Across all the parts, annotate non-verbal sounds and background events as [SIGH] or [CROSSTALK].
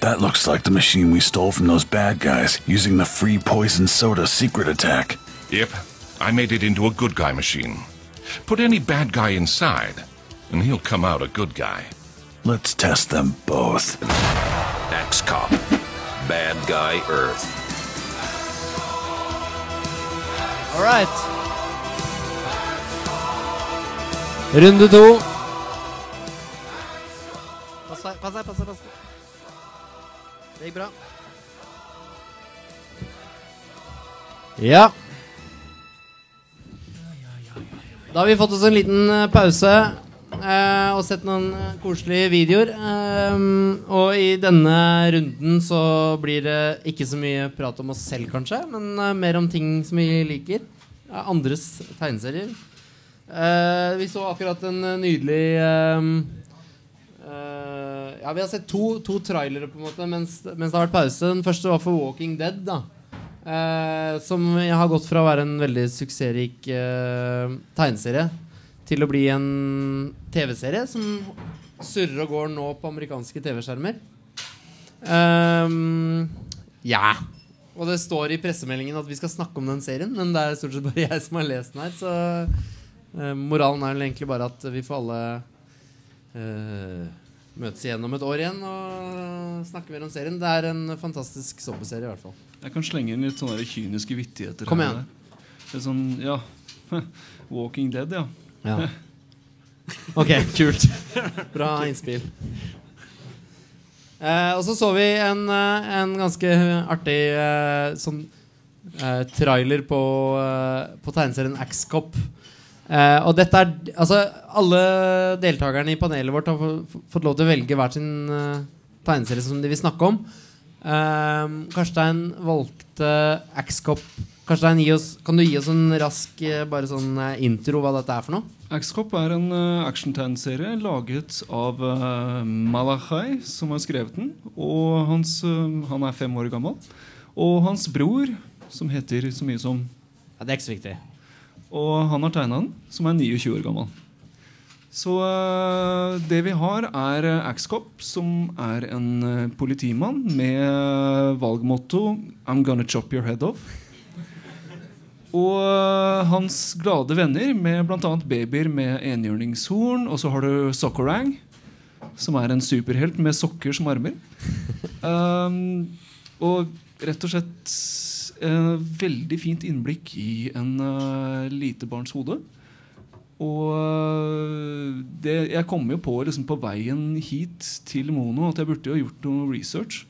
That looks like the machine we stole from those bad guys using the free poison soda secret attack. Yep, I made it into a good guy machine. Put any bad guy inside, and he'll come out a good guy. Let's test them both. X-Cop. Bad Guy Earth. All right. Runde to. Pass deg, pass deg, pass deg. Det gikk bra. Ja. Da har vi fått oss en liten eh, pause eh, og sett noen eh, koselige videoer. Eh, og i denne runden så blir det ikke så mye prat om oss selv, kanskje, men eh, mer om ting som vi liker. Ja, andres tegneserier. Eh, vi så akkurat en nydelig Ja, vi har sett to, to trailere på en måte mens, mens det har vært pause. Den første var for Walking Dead. da Eh, som har gått fra å være en veldig suksessrik eh, tegneserie til å bli en TV-serie som surrer og går nå på amerikanske TV-skjermer. Ehm, ja. Og det står i pressemeldingen at vi skal snakke om den serien, men det er stort sett bare jeg som har lest den her, så eh, moralen er vel egentlig bare at vi får alle eh, møtes igjen om et år igjen og snakke mer om serien. Det er en fantastisk zombieserie, i hvert fall. Jeg kan slenge inn litt sånne kyniske vittigheter. Kom igjen. Her. Det er sånn, ja [LAUGHS] Walking Dead, ja. Ja. [LAUGHS] Ok, kult. Bra innspill. Eh, og så så vi en, eh, en ganske artig eh, sånn eh, trailer på, eh, på tegneserien X-Cop. Eh, og dette er Altså, alle deltakerne i panelet vårt har fått lov til å velge hver sin uh, tegneserie som de vil snakke om. Uh, Karstein valgte X-Cop. Karstein, gi oss, kan du gi oss en rask eh, bare sånn intro hva dette er for noe? X-Cop er en uh, actiontegneserie laget av uh, Malachai, som har skrevet den. Og hans, han er fem år gammel. Og hans bror, som heter så mye som Ja, det er ikke så viktig. Og han har tegna den, som er 29 år gammel. Så eh, det vi har, er uh, X-Cop, som er en eh, politimann med eh, valgmotto 'I'm gonna chop your head off'. Og eh, hans glade venner med bl.a. babyer med enhjørningshorn. Og så har du Sockerang, som er en superhelt med sokker som armer. [LAUGHS] Um, og rett og slett eh, veldig fint innblikk i en uh, lite barns hode. Og eh, det, jeg kom jo på liksom, på veien hit til Mono at jeg burde jo gjort noe research.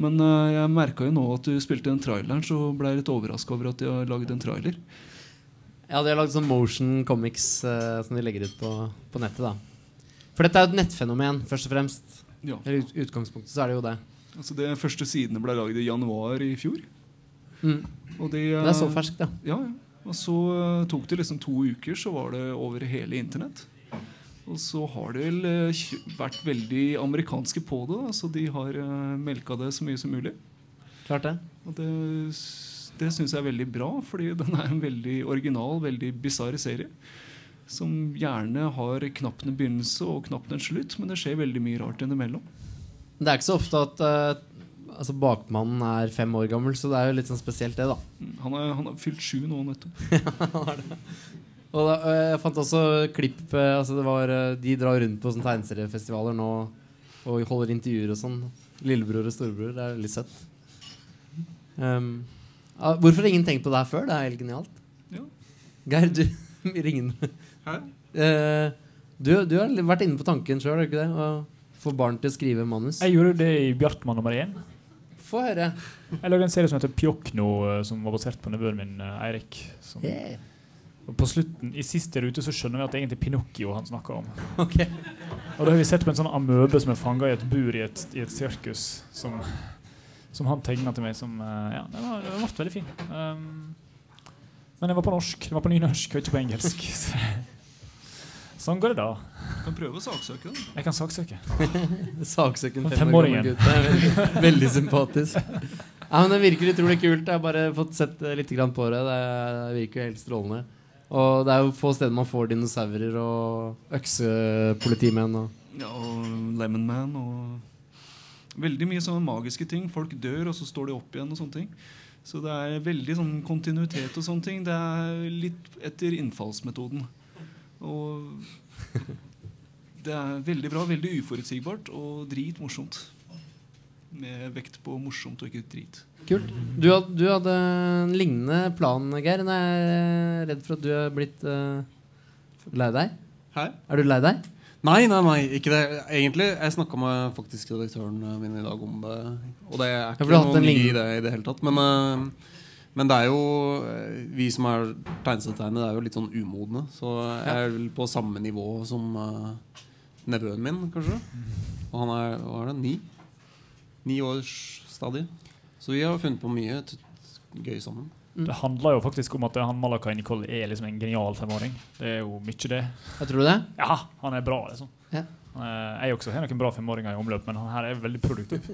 Men eh, jeg merka jo nå at du spilte den traileren, så ble jeg litt overraska over at de har laget en trailer. Ja, de har lagd sånn motion comics eh, som de legger ut på, på nettet. da For dette er jo et nettfenomen, først og fremst. Ja. I utgangspunktet så er det jo det. Altså De første sidene ble laget i januar i fjor. Mm. Og de, Det er så eh, ferskt, ja. Ja, ja. Og så eh, tok det liksom to uker, så var det over hele internett. Og så har de vel eh, vært veldig amerikanske på det. da, Så de har uh, melka det så mye som mulig. Klart det. Og det, det syns jeg er veldig bra, fordi den er en veldig original, veldig bisarr serie. Som gjerne har knapt en begynnelse og knapt en slutt, men det skjer veldig mye rart innimellom. Det er ikke så ofte at eh, altså bakmannen er fem år gammel, så det er jo litt sånn spesielt, det, da. Mm, Han, er, han har fylt sju nå nettopp. [LAUGHS] Og da, eh, jeg fant også klipp eh, altså det var, eh, De drar rundt på sånne tegneseriefestivaler nå og holder intervjuer og sånn. Lillebror og storebror. Det er litt søtt. Um, hvorfor har ingen tenkt på det her før? Det er helt genialt. Ja. Geir, du [LAUGHS] ringer Hæ? Eh, du, du har vært inne på tanken sjøl, har du ikke det? Å få barn til å skrive manus. Jeg gjorde det i Bjartmann nummer én. Få høre. Jeg lagde en serie som heter Pjokno, eh, som var basert på nevøen min eh, Eirik. Som, Yeah. og på slutten, I siste rute så skjønner vi at det er egentlig Pinocchio han snakker om. [LAUGHS] Okay. Og da har vi sett på en sånn amøbe som er fanga i et bur i et, i et sirkus. Som, som han tegna til meg. Som, eh, ja, det var, det ble veldig fin. Um, men den var på norsk. Det var på nynorsk, og ikke på engelsk. [LAUGHS] sånn går det da. Du Kan prøve å saksøke den. Jeg kan saksøke. [LAUGHS] Saksøken en fem år gammel gutt. Det er veldig, veldig sympatisk. Ja, men Det virker utrolig kult. Jeg har bare fått sett litt på det. Det virker jo helt strålende. Og det er jo få steder man får dinosaurer og øksepolitimenn. Og Ja, og Lemon Man og Veldig mye sånne magiske ting. Folk dør, og så står de opp igjen. og sånne ting. Så det er veldig sånn kontinuitet og sånne ting. Det er litt etter innfallsmetoden. Og det er veldig bra. Veldig uforutsigbart og dritmorsomt. Med vekt på morsomt og ikke drit. Kult. Du, hadde, du hadde en lignende plan, Geir. jeg er redd for at du er blitt uh, lei deg. Hæ? Er du lei deg? Nei, nei, nei, ikke det. Egentlig, Jeg snakka med faktisk redaktøren min i dag om det. Og det er ikke noe ny idé i det hele tatt. Men, eh, men det er jo eh, Vi som er tegneserietegnere, er jo litt sånn umodne. Så jeg er vel på samme nivå som uh, nevøen min, kanskje. Og han er hva er det, ni? Ni års stadie. Så vi har funnet på mye t gøy sammen. Det handler jo faktisk om at han Malakai Nicole er liksom en genial femåring. Det er jo mye det. Jeg tror du det? Ja, han er bra, liksom. Ja. Jeg også har noen bra femåringer i omløp, men han her er veldig produktiv.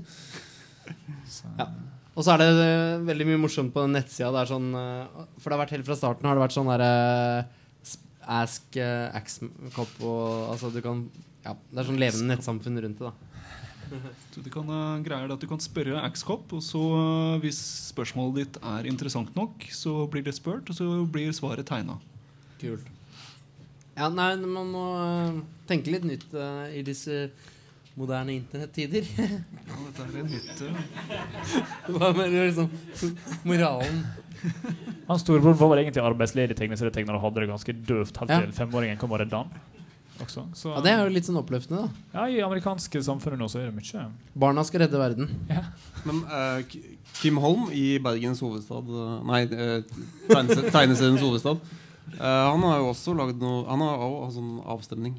[LAUGHS] Så, Ja. Og så er det eh, veldig mye morsomt på den nettsida. Sånn, eh, for det har vært helt fra starten har det vært sånn derre Ask uh, Axcop og Altså du kan Ja, det er sånn levende nettsamfunn rundt det, da. [LAUGHS] Du kan, greier det at du kan spørre Axcop, og så hvis spørsmålet ditt er interessant nok, så blir det spurt, og så blir svaret tegna. Kult. Ja, nei, man må eh, tenke litt nytt uh, i disse moderne internettider. Ja, dette er en hytte. [LAUGHS] Hva mener du liksom moralen? Han storebror var egentlig arbeidsledig tegneserietegner og hadde det ganske døvt helt Ja. femåringen kom og redda han. Også. Så, Ja, Det er jo litt sånn oppløftende, da. ja, I amerikanske samfunnet nå så er det mye. Barna skal redde verden. Men uh, Kim Holm i Bergens hovedstad eh, Nei, uh, tegneseriens hovedstad. Uh, han har jo også lagd noe Han har også hatt sånn avstemning.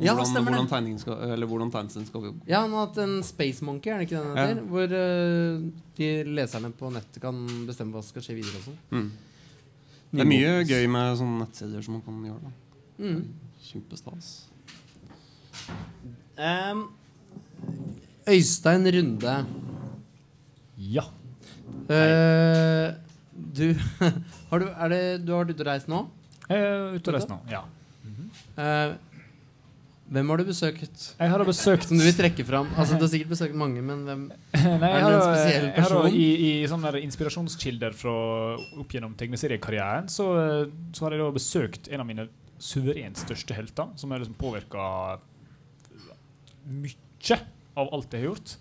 Ja, hvordan, hvordan, tegningen skal, eller hvordan tegneserien skal gå. Ja, han har hatt en Space Monkey, er det ikke den Ja. Hvor uh, de leserne på nettet kan bestemme hva som skal skje videre og sånn. Mm. Det er mye gøy med sånne nettsider som man kan gjøre. Da. Mm. Kjempestas. Um, Øystein Runde. Ja. Uh, du [LAUGHS] har du, er det, du har vært ute og reist nå? Jeg er ute og reist nå. Ja. Eh, hvem har du besøkt? Jeg har besøkt Som du vil trekke fram? Altså, du har sikkert besøkt mange, men hvem [LAUGHS] Nei, Er det en spesiell spesiell jeg har person? I, i sånne inspirasjonskilder fra opp gjennom tegneseriekarrieren, så, så har jeg da besøkt en av mine suverent største helter, som har liksom påvirka mye av alt jeg har gjort.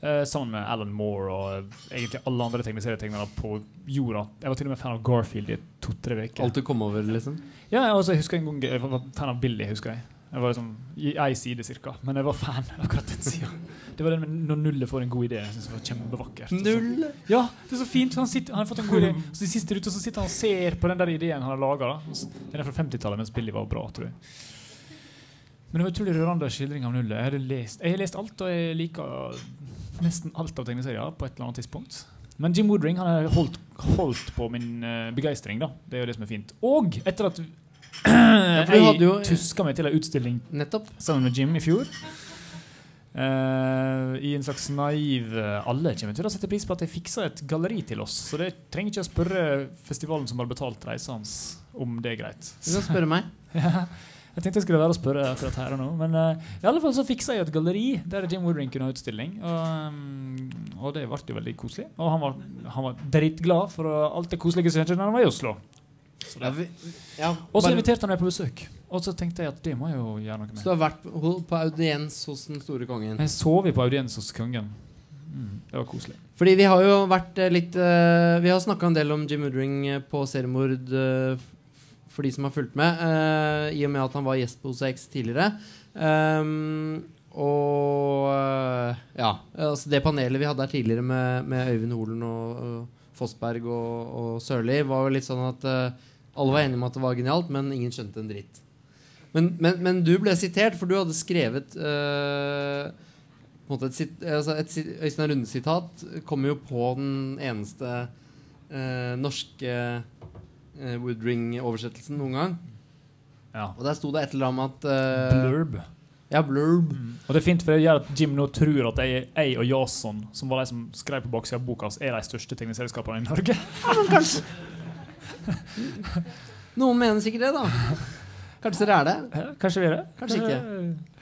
Eh, sammen med Alan Moore og egentlig alle andre tegneserietegnere på jorda. Jeg var til og med fan av Garfield i to-tre uker. Alt du kom over, liksom? Ja, altså, jeg husker en gang Jeg var fan av Billy, husker jeg. Jeg var liksom I ei side, cirka. Men jeg var fan [LAUGHS] akkurat den sida. Det var den med når nullet får en god idé. Jeg synes det var kjempevakkert. Null! Ja, det er så fint. Han, sitter, han har fått en god idé. [LAUGHS] Så de siste ute så sitter han og ser på den der ideen han har laga. Den er fra 50-tallet, mens Billy var bra, tror jeg. Men det var utrolig rørende skildring av nullet. Jeg, lest, jeg har lest alt, og jeg liker nesten alt av tegneserier på et eller annet tidspunkt. Men Jim Woodring han har holdt, holdt på min uh, begeistring. da Det er jo det som er fint. Og etter at jo- jeg tuska meg til ei utstilling Nettopp. sammen med Jim i fjor. Uh, I en slags naiv eh, Alle kommer til å sette pris på at jeg fiksa et galleri til oss. Så det trenger ikke å spørre festivalen som har betalt reisa hans, om det er greit. Du kan spørre meg. [LAUGHS] Jeg tenkte jeg skulle være og spørre akkurat her og nå. Men uh, i alle fall så fiksa jeg et galleri der Jim Woodring kunne ha utstilling. Og, um, og det ble jo veldig koselig. Og han var, han var dritglad for alt det koselige som skjedde da han var i Oslo. Så Ja, vi, ja, Og så inviterte han meg på besøk. Og så tenkte jeg at det må jeg jo gjøre noe Så du har vært på, på audiens hos den store kongen? Jeg sov på audiens hos kongen. Mm, det var koselig. Fordi vi har jo vært eh, litt uh, Vi har snakka en del om Jim Woodring eh, på seriemord uh, for de som har fulgt med, uh, i og med at han var gjest på OCX tidligere. Um, og ja, altså det panelet vi hadde her tidligere med, med Øyvind Holen og, og Fossberg og, og Sørli, var jo litt sånn at alle var enige om at det var genialt, men ingen skjønte en dritt. Men, men, men du ble sitert, for du hadde skrevet eh, måte et, sit- altså et Øystein Runde-sitat kommer jo på den eneste eh, norske eh, Woodring-oversettelsen noen gang. Ja. Og der sto det et eller annet om at Blurb. Ja, blurb. Og det er fint, for det gjør at Jim nå tror at jeg, jeg og Jason, som var de som skrev på baksida av boka, er de største tegneserieskaperne i Norge. [LAUGHS] [LAUGHS] Noen mener sikkert det, da. Kanskje dere er det? Ja, Kanskje vi er det? Kanskje ikke. [LAUGHS]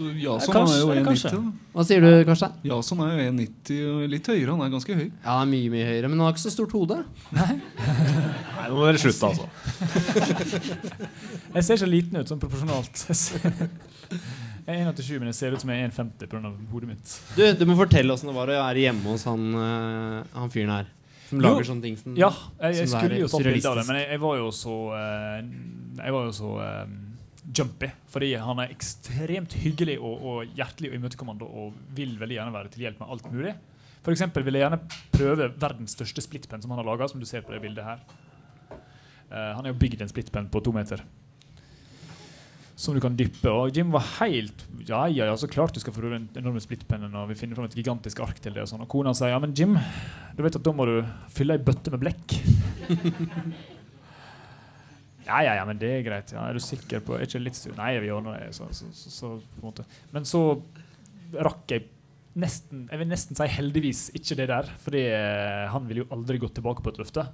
Så Jason kanskje, er jo 1,90. Hva sier du, Karstein? Jason er jo 1,90 og litt høyere. Han er ganske høy. Ja, mye mye høyere, men han har ikke så stort hode. Nei, [LAUGHS] nå må dere slutte, altså. jeg ser så liten ut sånn proporsjonalt. Jeg er 1,87, men jeg ser ut som jeg er 1,50 pga. hodet mitt. Du, du må fortelle åssen det var å være hjemme hos han, eh, han fyren her. Som Jo, lager sånne ting som Ja, jeg, jeg skulle jo tatt bilde av det, men jeg, jeg var jo så eh, Jeg var jo så eh, jumpy. Fordi han er ekstremt hyggelig og, og hjertelig og imøtekommende og vil veldig gjerne være til hjelp med alt mulig. For eksempel vil jeg gjerne prøve verdens største splitpenn som han har laga, som du ser på det bildet her. Eh, han har jo bygd en splitpenn på to meter. Som du kan dyppe. Og Jim var helt Ja, ja, ja, så klart du skal få den enorme splittpennen, og vi finner fram et gigantisk ark til det. Og sånn. Og kona sier ja, men Jim, du vet at da må du fylle ei bøtte med blekk. [LAUGHS] Ja, ja, ja, men det er greit. Ja, er du sikker på Er ikke litt styr? Nei, vi ordner det. Så, så, så, så, på en måte. Men så rakk jeg nesten Jeg vil nesten si heldigvis ikke det der. Fordi eh, han ville jo aldri gått tilbake på et løfte.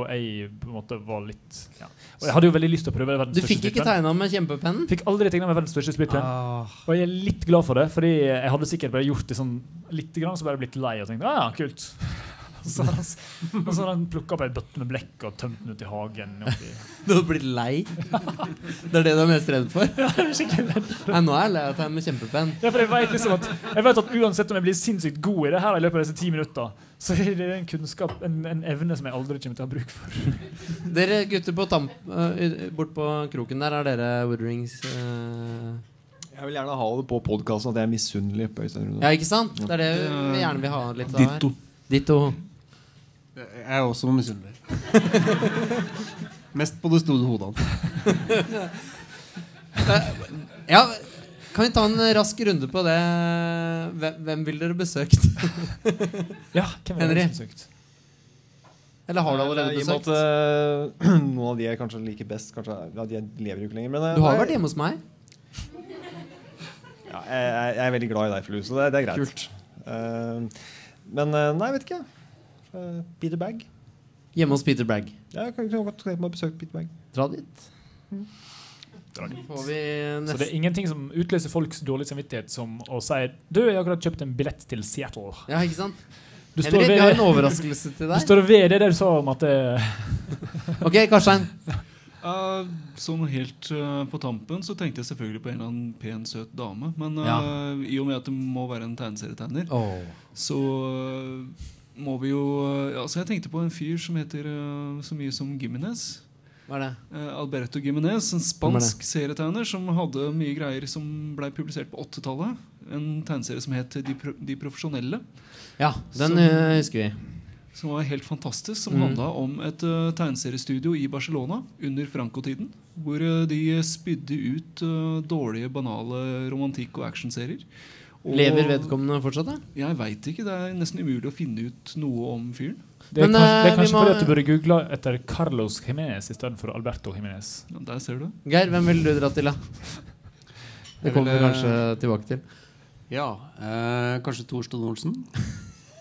Og jeg på en måte var litt ja. Og jeg hadde jo veldig lyst til å prøve verdens Du største fikk ikke tegna med kjempepennen? Fikk aldri tegna med verdens største splitpenn. Ah. Og jeg er litt glad for det, fordi jeg hadde sikkert bare gjort det sånn litt grann, så bare blitt lei og tenkt ja, ja, kult. [LAUGHS] Og så har han plukka opp ei bøtte med blekk og tømt den ut i hagen. Oppi. [LAUGHS] Du hadde blitt lei? Det er det du er mest redd for? [LAUGHS] Nei, nå er jeg lei av å tegne med kjempepenn. Ja, for jeg vet liksom at Jeg vet at uansett om jeg blir sinnssykt god i det her i løpet av disse ti minutter, så er det en kunnskap, en, en evne som jeg aldri kommer til å ha bruk for. [LAUGHS] Dere gutter på tamp, uh, bort på kroken der, er dere Woodrings uh... Jeg vil gjerne ha det på podkasten at jeg er misunnelig på Øystein Rune. Ja, ikke sant? Det er det vi gjerne vil ha litt av her. Ditto. Ditto. Jeg er også misunnelig. [LAUGHS] Mest på det store hodet hans. Ja, kan vi ta en rask runde på det? Hvem, hvem vil dere besøkt? [LAUGHS] Ja, hvem ville dere besøkt? Eller har du allerede besøkt? at eh, [CLEARS THROAT] noen av de jeg kanskje liker best, kanskje, ja, de lever jo ikke lenger. Men, eh, Du har nei, vært hjemme hos meg. Ja, jeg, jeg, er veldig glad i deg, Flue, så det, det er greit. Kult. Eh, men nei, jeg vet ikke. Peter Bag. Hjemme hos Peter Bag. Ja, jeg kan godt tenke meg å besøke Peter Bag. Dra dit. Vi Så det er ingenting som utløser folks dårlige samvittighet som å si Du, jeg har akkurat kjøpt en billett til Seattle. Ja, ikke sant? Du står, ved, har en overraskelse til du står ved det der du sa om at det [LAUGHS] Ok, Karstein. Uh, sånn helt uh, på tampen så tenkte jeg selvfølgelig på en eller annen pen, søt dame. Men uh, Ja. i og med at det må være en tegneserietegner, Oh. så eh, må vi jo eh, Altså Jeg tenkte på en fyr som heter eh, så mye som Gimenez. Hva er det? Eh, Alberto Gimenez, en spansk serietegner som hadde mye greier som ble publisert på 80-tallet. En tegneserie som het De, Pro De profesjonelle. Ja, den Som- eh, husker vi. Som var helt fantastisk. Som mm. handla om et uh, tegneseriestudio i Barcelona under Franco-tiden. Hvor uh, de spydde ut uh, dårlige, banale romantikk- og actionserier. Lever vedkommende fortsatt, da? Jeg veit ikke. Det er nesten umulig å finne ut noe om fyren. Det er, Men, kanskje, eh, det er kanskje må- fordi at du burde google etter Carlos Jimenez istedenfor Alberto Jimenez. Ja, der ser du. Geir, hvem vil du dra til, da? Det kommer vi kanskje tilbake til. Ja, eh, kanskje Torsten Olsen. [LAUGHS]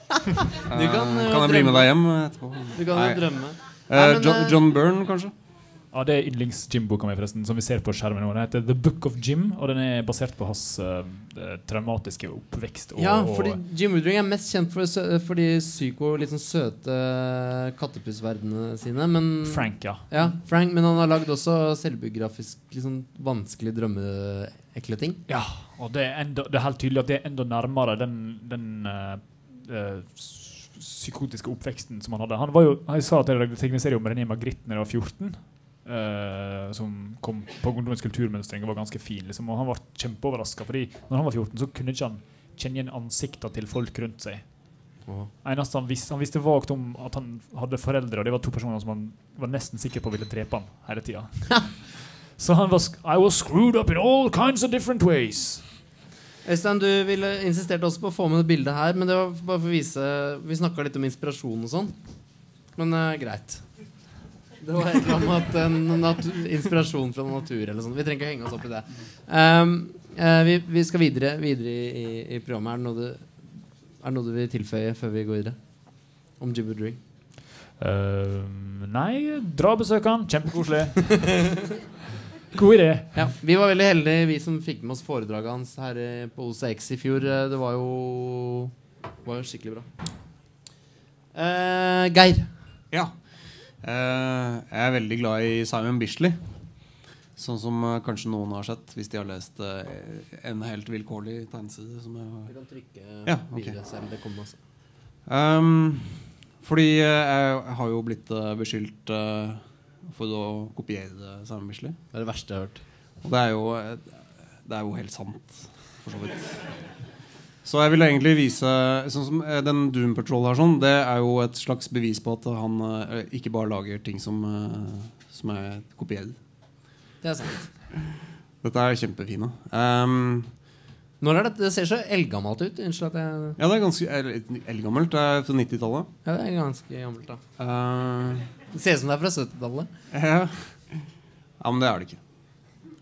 Kan, Eh, eh, kan jeg bli med deg hjem etterpå? Du kan jo drømme. Eh, John, eh, John Byrne, kanskje? Ja, Det er yndlings-Jim-boka mi, forresten, som vi ser på skjermen nå. Den heter The Book of Jim, og den er basert på hans eh, traumatiske oppvekst. Og, Ja, fordi Jim Woodring er mest kjent for, for de psyko, litt sånn søte kattepussverdenene sine. Men, Frank, ja. Ja, Frank, men han har lagd også selvbiografisk litt sånn vanskelig drømmeekle ting. Ja, og det er, enda, det er helt tydelig at det er enda nærmere den, den uh, uh, psykotiske oppveksten som han hadde. Han var jo, Jeg sa at jeg lagde tegneserie om René Magritte da jeg var 14. eh, som kom på ungdommens kulturmønstring og var ganske fin. Liksom, og Han var kjempeoverraska, fordi når han var 14, så kunne ikke han kjenne igjen ansiktene til folk rundt seg. Eneste han visste, han visste vagt om at han hadde foreldre, og det var to personer som han var nesten sikker på ville drepe han hele tida. [LAUGHS] Så han var sk- I was screwed up in all kinds of different ways. Øystein, du ville insistert også på å få med det bildet her, men det var bare for å vise Vi snakka litt om inspirasjon og sånn. Men uh, greit. Det var et eller annet at en inspirasjon fra natur eller sånt. Vi trenger ikke henge oss opp i det. Um, uh, vi, vi skal videre, videre i, i, i programmet. Er det, noe du, er det noe du vil tilføye før vi går videre? Om Jibber Woodring? Uh, nei, dra og besøk han. Kjempekoselig. God idé. Ja, Vi var veldig heldige, vi som fikk med oss foredraget hans her eh, på OCX i fjor. Eh, Det var jo, var jo skikkelig bra. Uh, Geir. Ja. Eh, jeg er veldig glad i Simon Bisley. Sånn som eh, kanskje noen har sett hvis de har lest eh, en helt vilkårlig tegneside. Som jeg har Du kan trykke Ja, okay. selv. Det kommer masse. Um, fordi jeg har jo blitt beskyldt for å kopiere Simon Bisley. Det er det verste jeg har hørt. Og det er jo, det er jo helt sant, for så vidt. Så jeg vil egentlig vise Sånn som eh, den Doom Patrol her, sånn, det er jo et slags bevis på at han eh, ikke bare lager ting som, eh, som er kopierer. Det er sant. Dette er kjempefine. Um, Når er dette? Det ser så eldgammelt ut. Unnskyld at jeg ja, det er ganske el- eldgammelt. Det er fra 90-tallet. Ja, det er ganske gammelt, da. Uh, Det ser ut som det er fra 70-tallet. ja. ja, men det er det ikke.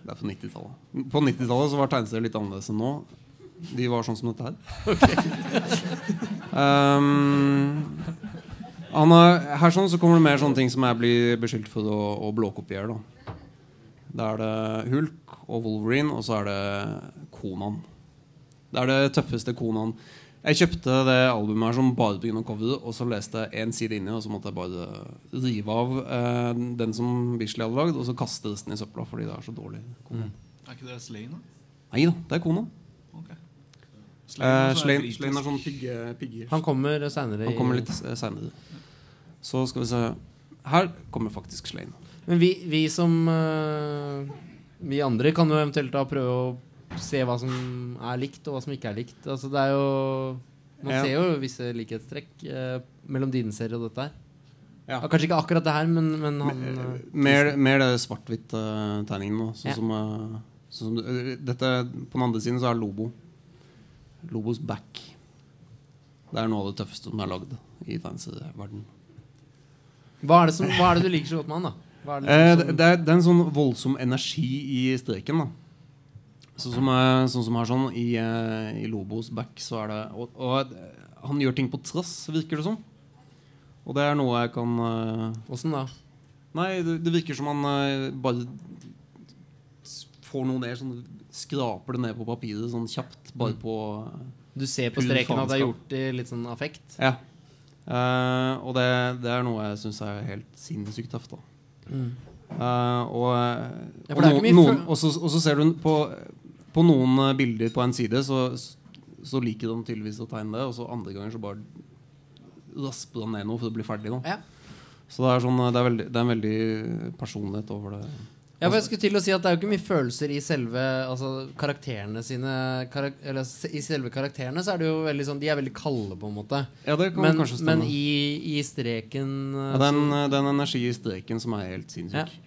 Det er fra 90-tallet. På 90-tallet så var tegneserier litt annerledes enn nå. De var sånn som dette her. um, han er, her sånn så kommer det mer sånne ting som jeg blir beskyldt for å, å blåkopiere. Da. Da er det Hulk og Wolverine, og så er det Konan. Det er det tøffeste Konan. Jeg kjøpte det albumet her som bare pga. coveret, og så leste jeg én side inni, og så måtte jeg bare rive av eh, den som Bisley hadde lagd, og så kaste resten i søpla fordi det er så dårlig. Mm. Er ikke det Slane, da? Nei da, det er Konan. Ok. Eh, Slane er Slane er sånn pigge, pigger. Han kommer seinere. Han kommer litt seinere. Så skal vi se Her kommer faktisk Slane. Men vi, vi som uh, Vi andre kan jo eventuelt da prøve å se hva som er likt, og hva som ikke er likt. Altså det er jo Man Ja. ser jo visse likhetstrekk uh, mellom dine serier og dette her. Ja. Ja, kanskje ikke akkurat det her, men, men han øh, Mer, mer det svart-hvitt-tegningen nå. Sånn Ja. som, sånn som dette, På den andre siden så er Lobo. Lobos back. Det er noe av det tøffeste som er lagd i tegneserieverdenen. hva, er det som- hva er det du liker så godt med han, da? Hva er det, Eh, som- det, det, er, det er en sånn voldsom energi i streken. da Sånn som, eh, sånn som her sånn i, eh, i Lobos back så er det og, og eh, han gjør ting på trass, virker det som. Og det er noe jeg kan eh, Åssen da? Nei, det, det virker som han eh, bare s- får noe ned sånn, Skraper det ned på papiret sånn kjapt. Bare på eh, Du ser på streken at det er gjort i litt sånn affekt? Ja. Uh, og det, det er noe jeg syns er helt sinnssykt tøft. da Eh, og Ja, og, noen, noen, og, så, og så ser du på, på noen eh, bilder på en side, så, så liker de tydeligvis å tegne det, og så andre ganger så bare rasper de ned noe for å bli ferdig. Ja. Så det er, sånn, det, er veldig, det er en veldig personlighet over det. Ja, for jeg skulle til å si at Det er jo ikke mye følelser i selve altså, karakterene sine karak Eller I selve karakterene så er det jo veldig sånn De er veldig kalde, på en måte. Ja, det kan Men, kanskje stemme. men i, i streken Ja, det er en, så- det er en energi i streken som er helt sinnssyk. Ja.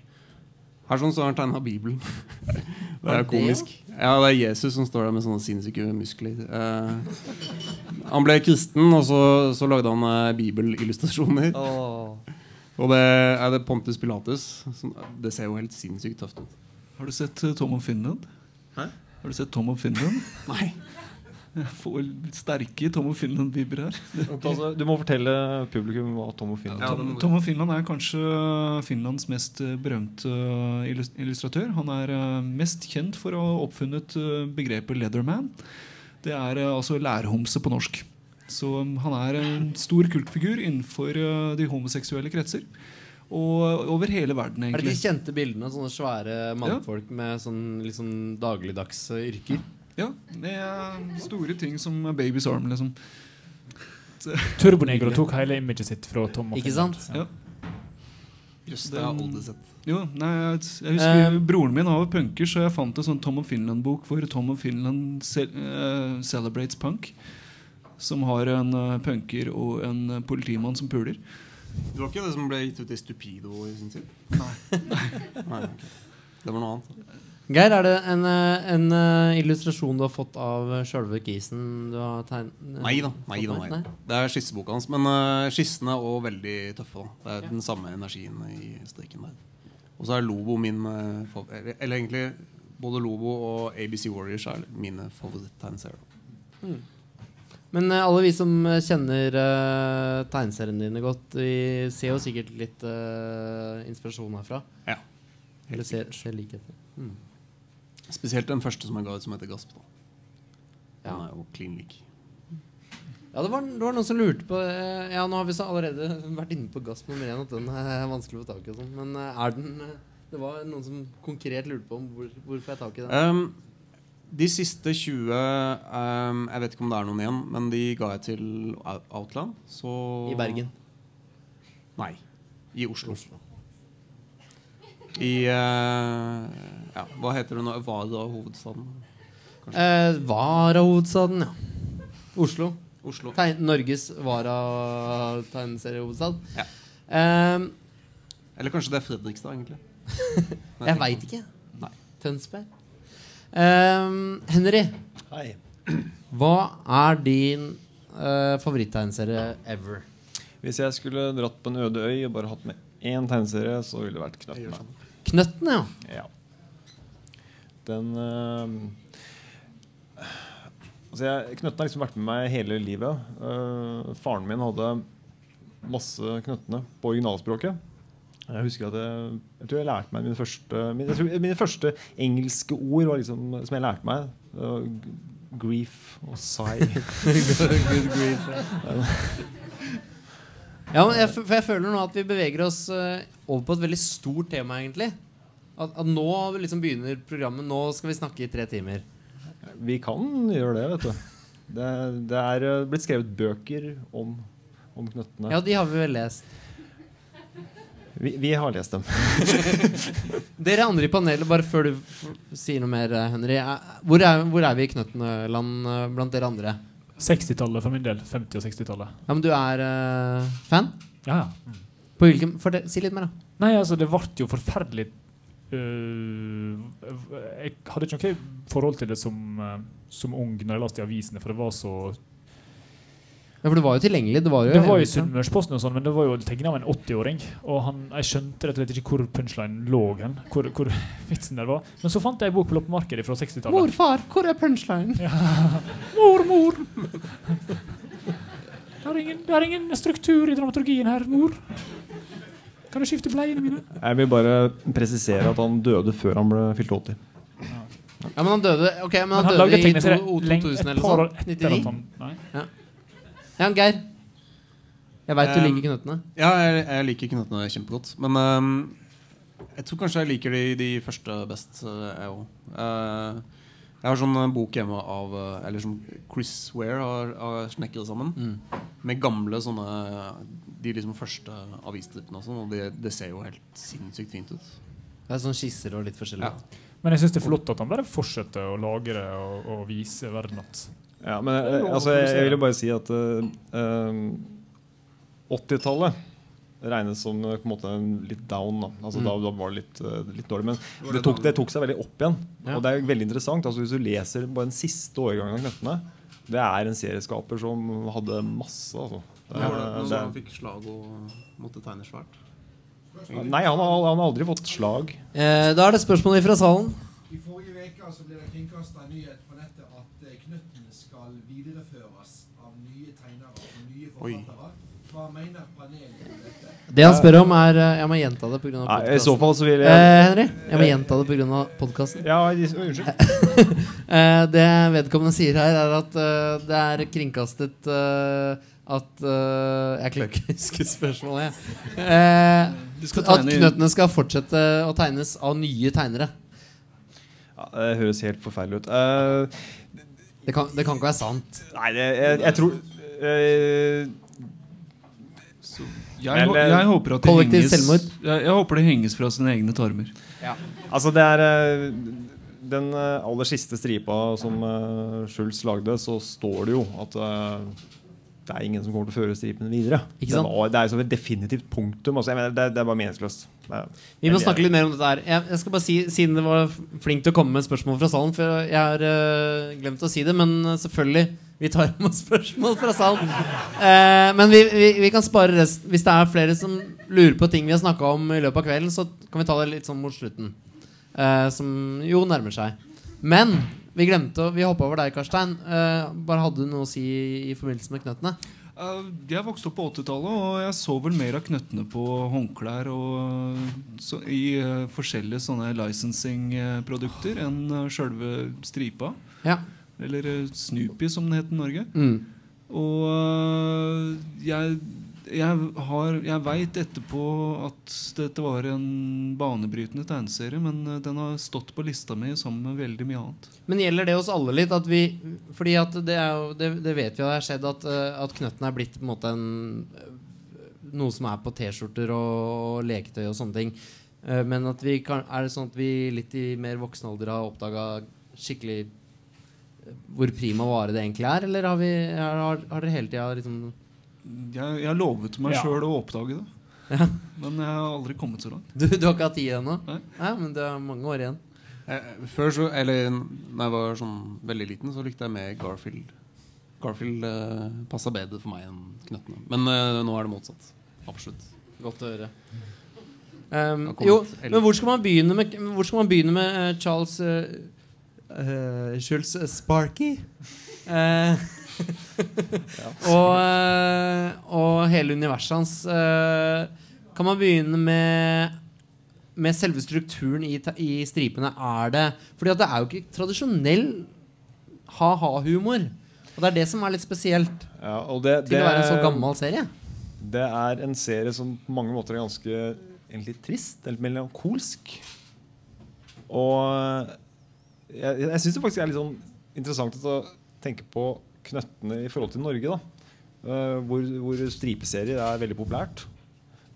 Her sånn så har han tegna Bibelen. [LAUGHS] det er jo det, komisk. Ja, det er Jesus som står der med sånne sinnssyke muskler. Uh, han ble kristen, og så, så lagde han uh, bibelillustrasjoner. Og det er det Pontus Pilatus. Som, det ser jo helt sinnssykt tøft ut. Har du sett eh, Tom of Finland? Hæ? Har du sett Tom of Finland? [LAUGHS] Nei. Jeg får sterke Tom of Finland-vibber her. [LAUGHS] Altså, du må fortelle publikum hva Tom og er. Ja, Tom. Tom of Finland er kanskje Finlands mest eh, berømte eh, illustratør. Han er mest kjent for å ha oppfunnet begrepet 'leatherman'. Det er altså lærhomse på norsk. Så um, han er en stor kultfigur innenfor eh, de homoseksuelle kretser. Og over hele verden, Er det de kjente bildene sånne svære mannfolk med sånn litt sånn dagligdagse yrker? Ja, det er store ting som Baby's Arm, liksom. Turbonegro tok hele imaget sitt fra Tom og Ikke sant? Ja. Just det har jeg aldri sett. Jo, nei, jeg, jeg husker Eh, Broren min var punker, så jeg fant en sånn Tom of Finland-bok hvor Tom of Finland ce uh, celebrates punk. Som har en eh, punker og en eh, politimann som puler. Det var ikke det som ble gitt ut i Stupido i sin tid? Nei. [LAUGHS] ok. Det var noe annet. Geir, er det en, eh, en illustrasjon du har fått av sjølve gisen du har tegnet? Nei da. Nei, da, nei. Det er skisseboka hans. Men uh, skissene er også veldig tøffe. Da. Det er den samme energien i strikken der. Og så er Lobo min uh, eller, eller egentlig både Lobo og ABC Warriors er mine favoritt-tegneserier. Men eh, alle vi som eh, kjenner uh, tegneseriene dine godt, vi ser jo sikkert litt uh, inspirasjon herfra. Ja. Eller ser, ser likheter. Spesielt den første som jeg ga ut, som heter Gasp. Da. Den Han er jo klin lik. Ja, det var, det var noen som lurte på Ja, nå har vi så allerede [LAUGHS] vært inne på Gasp nummer én, at den er vanskelig å få tak i og sånn. Men er den Det var noen som konkret lurte på om hvor, hvorfor jeg tar tak i den. Um, de siste 20 um, Jeg vet ikke om det er noen igjen, men de ga jeg til Outland. Så I Bergen. Nei. I Oslo. I uh, Ja, hva heter det nå? Vara hovedstaden? Eh, Vara-hovedstaden, ja. Oslo. Oslo. Tegn, Norges Vara-tegneseriehovedstad. Ja. Eh, Eller kanskje det er Fredrikstad, egentlig. [LAUGHS] jeg veit ikke. Nei. Tønsberg. Eh, Henry, Hei. hva er din uh, favoritttegneserie ever? Hvis jeg skulle dratt på en øde øy og bare hatt med én tegneserie, så ville det vært Knøttene. Knøttene, ja. Ja. Den uh, Altså jeg, Knøttene har liksom vært med meg hele livet. Uh, faren min hadde masse Knøttene på originalspråket. Jeg husker at jeg, jeg tror jeg lærte meg mine første mine, tror, mine første engelske ord var liksom, som jeg lærte meg. grief og sigh. [LAUGHS] Ja, men jeg, for jeg føler nå at vi beveger oss eh, over på et veldig stort tema, egentlig. At, at nå liksom begynner programmet. Nå skal vi snakke i tre timer. Vi kan gjøre det, vet du. Det, det er eh, blitt skrevet bøker om, om knøttene. Ja, de har vi vel lest. Vi, vi har lest dem. [LAUGHS] Dere andre i panelet, bare før du sier noe mer, eh, Henry. eh, Hvor er, hvor er vi i Knøtteland eh, blant dere andre? 60-tallet for min del. 50- og 60-tallet. Ja, men du er uh, fan? Ja, ja. På hvilken det, Si litt mer, da. Nei, altså, det ble jo forferdelig uh, Jeg hadde ikke noe forhold til det som, uh, som ung når jeg leste i avisene, for det var så Ja, For det var jo tilgjengelig. Det var jo, Det var i liksom- Sunnmørsposten, og sånn, men det var jo tegna av en 80-åring. Og han, jeg skjønte rett og slett ikke hvor punchline lå hen. Hvor, hvor [LAUGHS] vitsen der var. Men så fant jeg en bok på loppemarkedet fra 60-tallet. Morfar, hvor er punchline? [LAUGHS] Mor, mor! Det er, ingen, det er ingen struktur i dramaturgien her, mor. Kan du skifte bleiene mine? Jeg vil bare presisere at han døde før han ble fylt 80. Ja, men han døde Ok, men han, Men han døde i to, tegneserie o- 2000 et eller noe sånt? 99? Nei. Ja, Geir. Jeg veit du Um, liker Knøttene. Ja, jeg, jeg liker knøttene kjempegodt. Men um, jeg tror kanskje jeg liker de, de første best, eh, jeg òg. jeg har sånn eh, bok hjemme av eh, Eller som Chris Ware har, har snekret sammen. Mm. Med gamle sånne De liksom første avisstrippene og sånn. Og det, det ser jo helt sinnssykt fint ut. Det er sånn skisser og litt forskjellig. Ja. Men jeg syns det er flott at han bare fortsetter å lagre og, og vise verden at Ja, men eh, altså, jeg, jeg vil jo bare si at eh, eh, 80-tallet regnes som eh, på en måte litt down. Da. Altså, Mm. da, da var det litt, eh, litt dårlig. Men det tok, det tok seg veldig opp igjen. Ja. Og det er jo veldig interessant. Altså, hvis du leser bare den siste årgangen av Knøttene, det er en serieskaper som hadde masse. Altså. Det, Var det det er- fikk slag og måtte tegne svært? nei, han har, han har aldri fått slag. Eh, da er det spørsmål fra salen. I forrige uke så ble det kringkasta nyhet på nettet at eh, Knøttene skal videreføres av nye tegnere og nye forfattere. Hva mener panelet om dette? Det han spør om, er eh, Jeg må gjenta det pga. podkasten. I så fall så vil jeg Eh, Henry, jeg må gjenta det pga. podkasten. Ja, unnskyld. [LAUGHS] Eh, det vedkommende sier her, er at uh, det er kringkastet uh, at uh, Jeg klarer ikke å huske spørsmålet. jeg. Eh, at knøttene skal fortsette å tegnes av nye tegnere. Ja, det høres helt forferdelig ut. Eh, Det kan, det kan ikke være sant. nei, det, jeg, jeg tror eh, Jeg, Men, jeg håper at det henges selvmord. jeg, jeg håper det henges fra sine egne tarmer. Altså det er eh, Den eh, aller siste stripa som Schultz lagde, så står det jo at det er ingen som kommer til å føre stripen videre. Det, var, det er som et definitivt punktum. Altså, mener, det, det er bare meningsløst. Er- Vi må snakke litt mer om dette her. Jeg, jeg skal bare si, Siden det var flink til å komme med spørsmål fra salen, for jeg har øh, glemt å si det, men eh, selvfølgelig vi tar [LAUGHS] imot spørsmål fra salen. Eh, men vi, vi, vi kan spare resten. Hvis det er flere som lurer på ting vi har snakka om i løpet av kvelden, så kan vi ta det litt sånn mot slutten. Eh, som jo nærmer seg. Men vi glemte Vi hoppa over deg, Karstein. Uh, bare hadde du noe å si i forbindelse med knøttene? Uh, Jeg vokste opp på 80-tallet, og jeg så vel mer av knøttene på håndklær og så, i uh, forskjellige sånne licensing-produkter enn uh, sjølve stripa. Ja. Eller eh, Snoopy, som den het i Norge. Mm. Og jeg, jeg, har, jeg veit etterpå at dette var en banebrytende tegneserie, men øh, den har stått på lista mi sammen med veldig mye annet. Men gjelder det oss alle litt? At vi, fordi at det, jo, det, det vet vi har skjedd, at, eh, at knøtten er blitt på en måte en, eh, noe som er på T-skjorter og leketøy og sånne ting. Eh, Men at vi kan, er det sånn at vi litt i mer voksen alder har oppdaga skikkelig eh, hvor prima vare det egentlig er? Eller har, vi, har, har dere hele tida liksom Jeg, jeg lovet meg Ja. sjøl å oppdage det. Ja. Men jeg har aldri kommet så langt. Du, du har ikke hatt tid ennå? Nei. Nei, men det er mange år igjen. Eh, Før så, eller Når jeg var sånn veldig liten, så likte jeg mer Garfield. Garfield eh, passa bedre for meg enn Knøttene. Men eh, nå er det motsatt. Absolutt. Godt å høre. Um, jo, men hvor skal man begynne med, hvor skal man begynne med eh, Charles uh, Schultz Jules Sparky? [LAUGHS] Uh, og, eh, og hele universet hans. eh, kan man begynne med med selve strukturen i, i stripene? Er det Fordi at det er jo ikke tradisjonell ha-ha-humor. Og det er det som er litt spesielt Ja, det, til å være en så gammel serie. Det er en serie som på mange måter er ganske egentlig trist, Helt melankolsk. Og jeg, jeg syns det faktisk er litt sånn interessant å tenke på knøttene i forhold til Norge. da Uh, hvor, hvor stripeserier er veldig populært.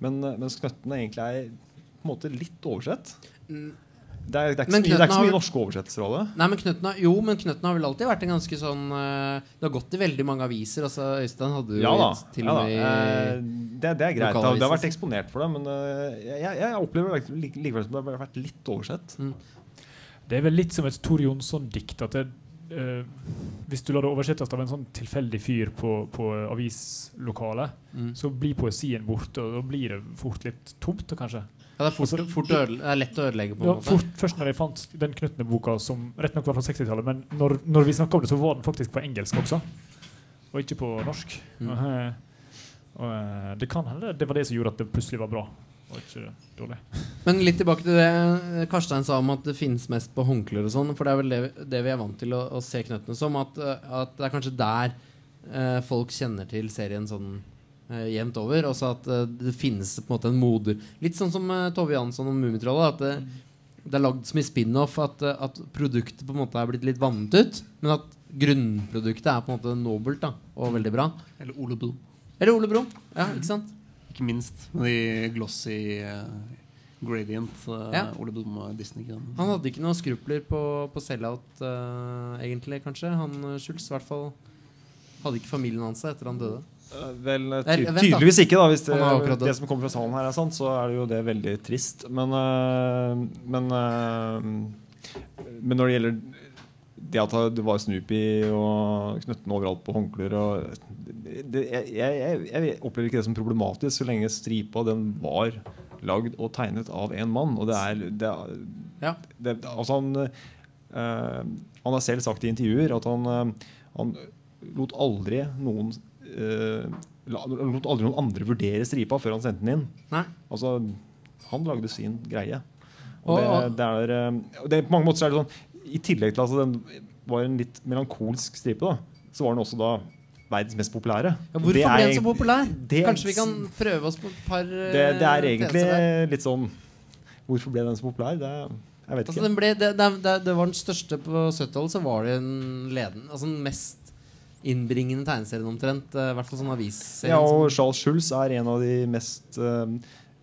Men, eh, mens knøttene egentlig er på en måte litt oversett. Det er, det er, mye, det er ikke så mye vel- norske oversettelser av det. Nei, men knøttene, Jo, men Knøtten har vel alltid vært en ganske sånn eh, Det har gått i veldig mange aviser. Altså, Øystein hadde jo Ja da. et- til ja og med Eh, det, det er greit. Det har, vært eksponert for det, men jeg, jeg, opplever likevel som det har vært litt oversett. Det er vel litt som et Tor Jonsson-dikt. At det, eh, hvis du lar det oversettes av en sånn tilfeldig fyr på, på avislokalet, Mm. så blir poesien borte, og da blir det fort litt tomt, kanskje. Ja, det er, fort, Altså, fort ødele, det er lett å ødelegge, på en Ja, måte. fort, først når jeg fant den Knøttene-boka, som rett nok var fra 60-tallet, men når, når vi snakka om det, så var den faktisk på engelsk også, og ikke på norsk. Mm. Og, eh, og, eh, det kan hende det var det som gjorde at det plutselig var bra, og ikke dårlig. Men litt tilbake til det Karstein sa om at det finnes mest på håndklær og sånn. For det er vel det, det vi er vant til å, å se knøttene som. At, eh, at det er kanskje der eh, folk kjenner til serien sånn eh, jevnt over. Også at eh, det finnes på en måte en moder Litt sånn som eh, Tove Jansson og Mummitrollet. At det, det er lagd så mye spin-off at, eh, at produktet på en måte er blitt litt vannet ut. Men at grunnproduktet er på en måte nobelt da, og veldig bra. Eller Ole Brumm. Eller Ole Brumm. Ja, ikke sant? Ikke minst de glossy eh, gradient. eh, Ja. Ole Disney-greiene. Han hadde ikke noen skrupler på, på sell-out, uh, egentlig, kanskje. Han Schultz, i hvert fall. Hadde ikke familien hans seg etter han døde. Vel, ty tydeligvis ikke, da. Hvis det, det som kommer fra salen her, er sant, så er det jo det veldig trist. Men, men, men når det gjelder det at det var Snoopy og knøttene overalt på håndklær jeg, jeg, jeg opplever ikke det som problematisk så lenge stripa den var lagd og tegnet av en mann. Og det er, det, er- Ja. det, altså han, øh, han har selv sagt i intervjuer at han, øh, han lot aldri noen øh, lot aldri noen andre vurdere stripa før han sendte den inn. Nei. Altså, han lagde sin greie. Og det, og- det er, det, på mange måter så er det sånn I tillegg til altså, den var en litt melankolsk stripe, da, så var den også da verdens mest populære. Ja, hvorfor ble den så populær? det- Kanskje vi kan prøve oss på et par eh, det, det er egentlig der. litt sånn Hvorfor ble den så populær? Det, jeg vet Altså, ikke. den ble, det, det, det, var den største på 70-tallet. Så var det en leden Altså den mest innbringende tegneserien omtrent. eh, I hvert fall sånn avisserie. Ja, og Charles Schulz er en av de mest øh,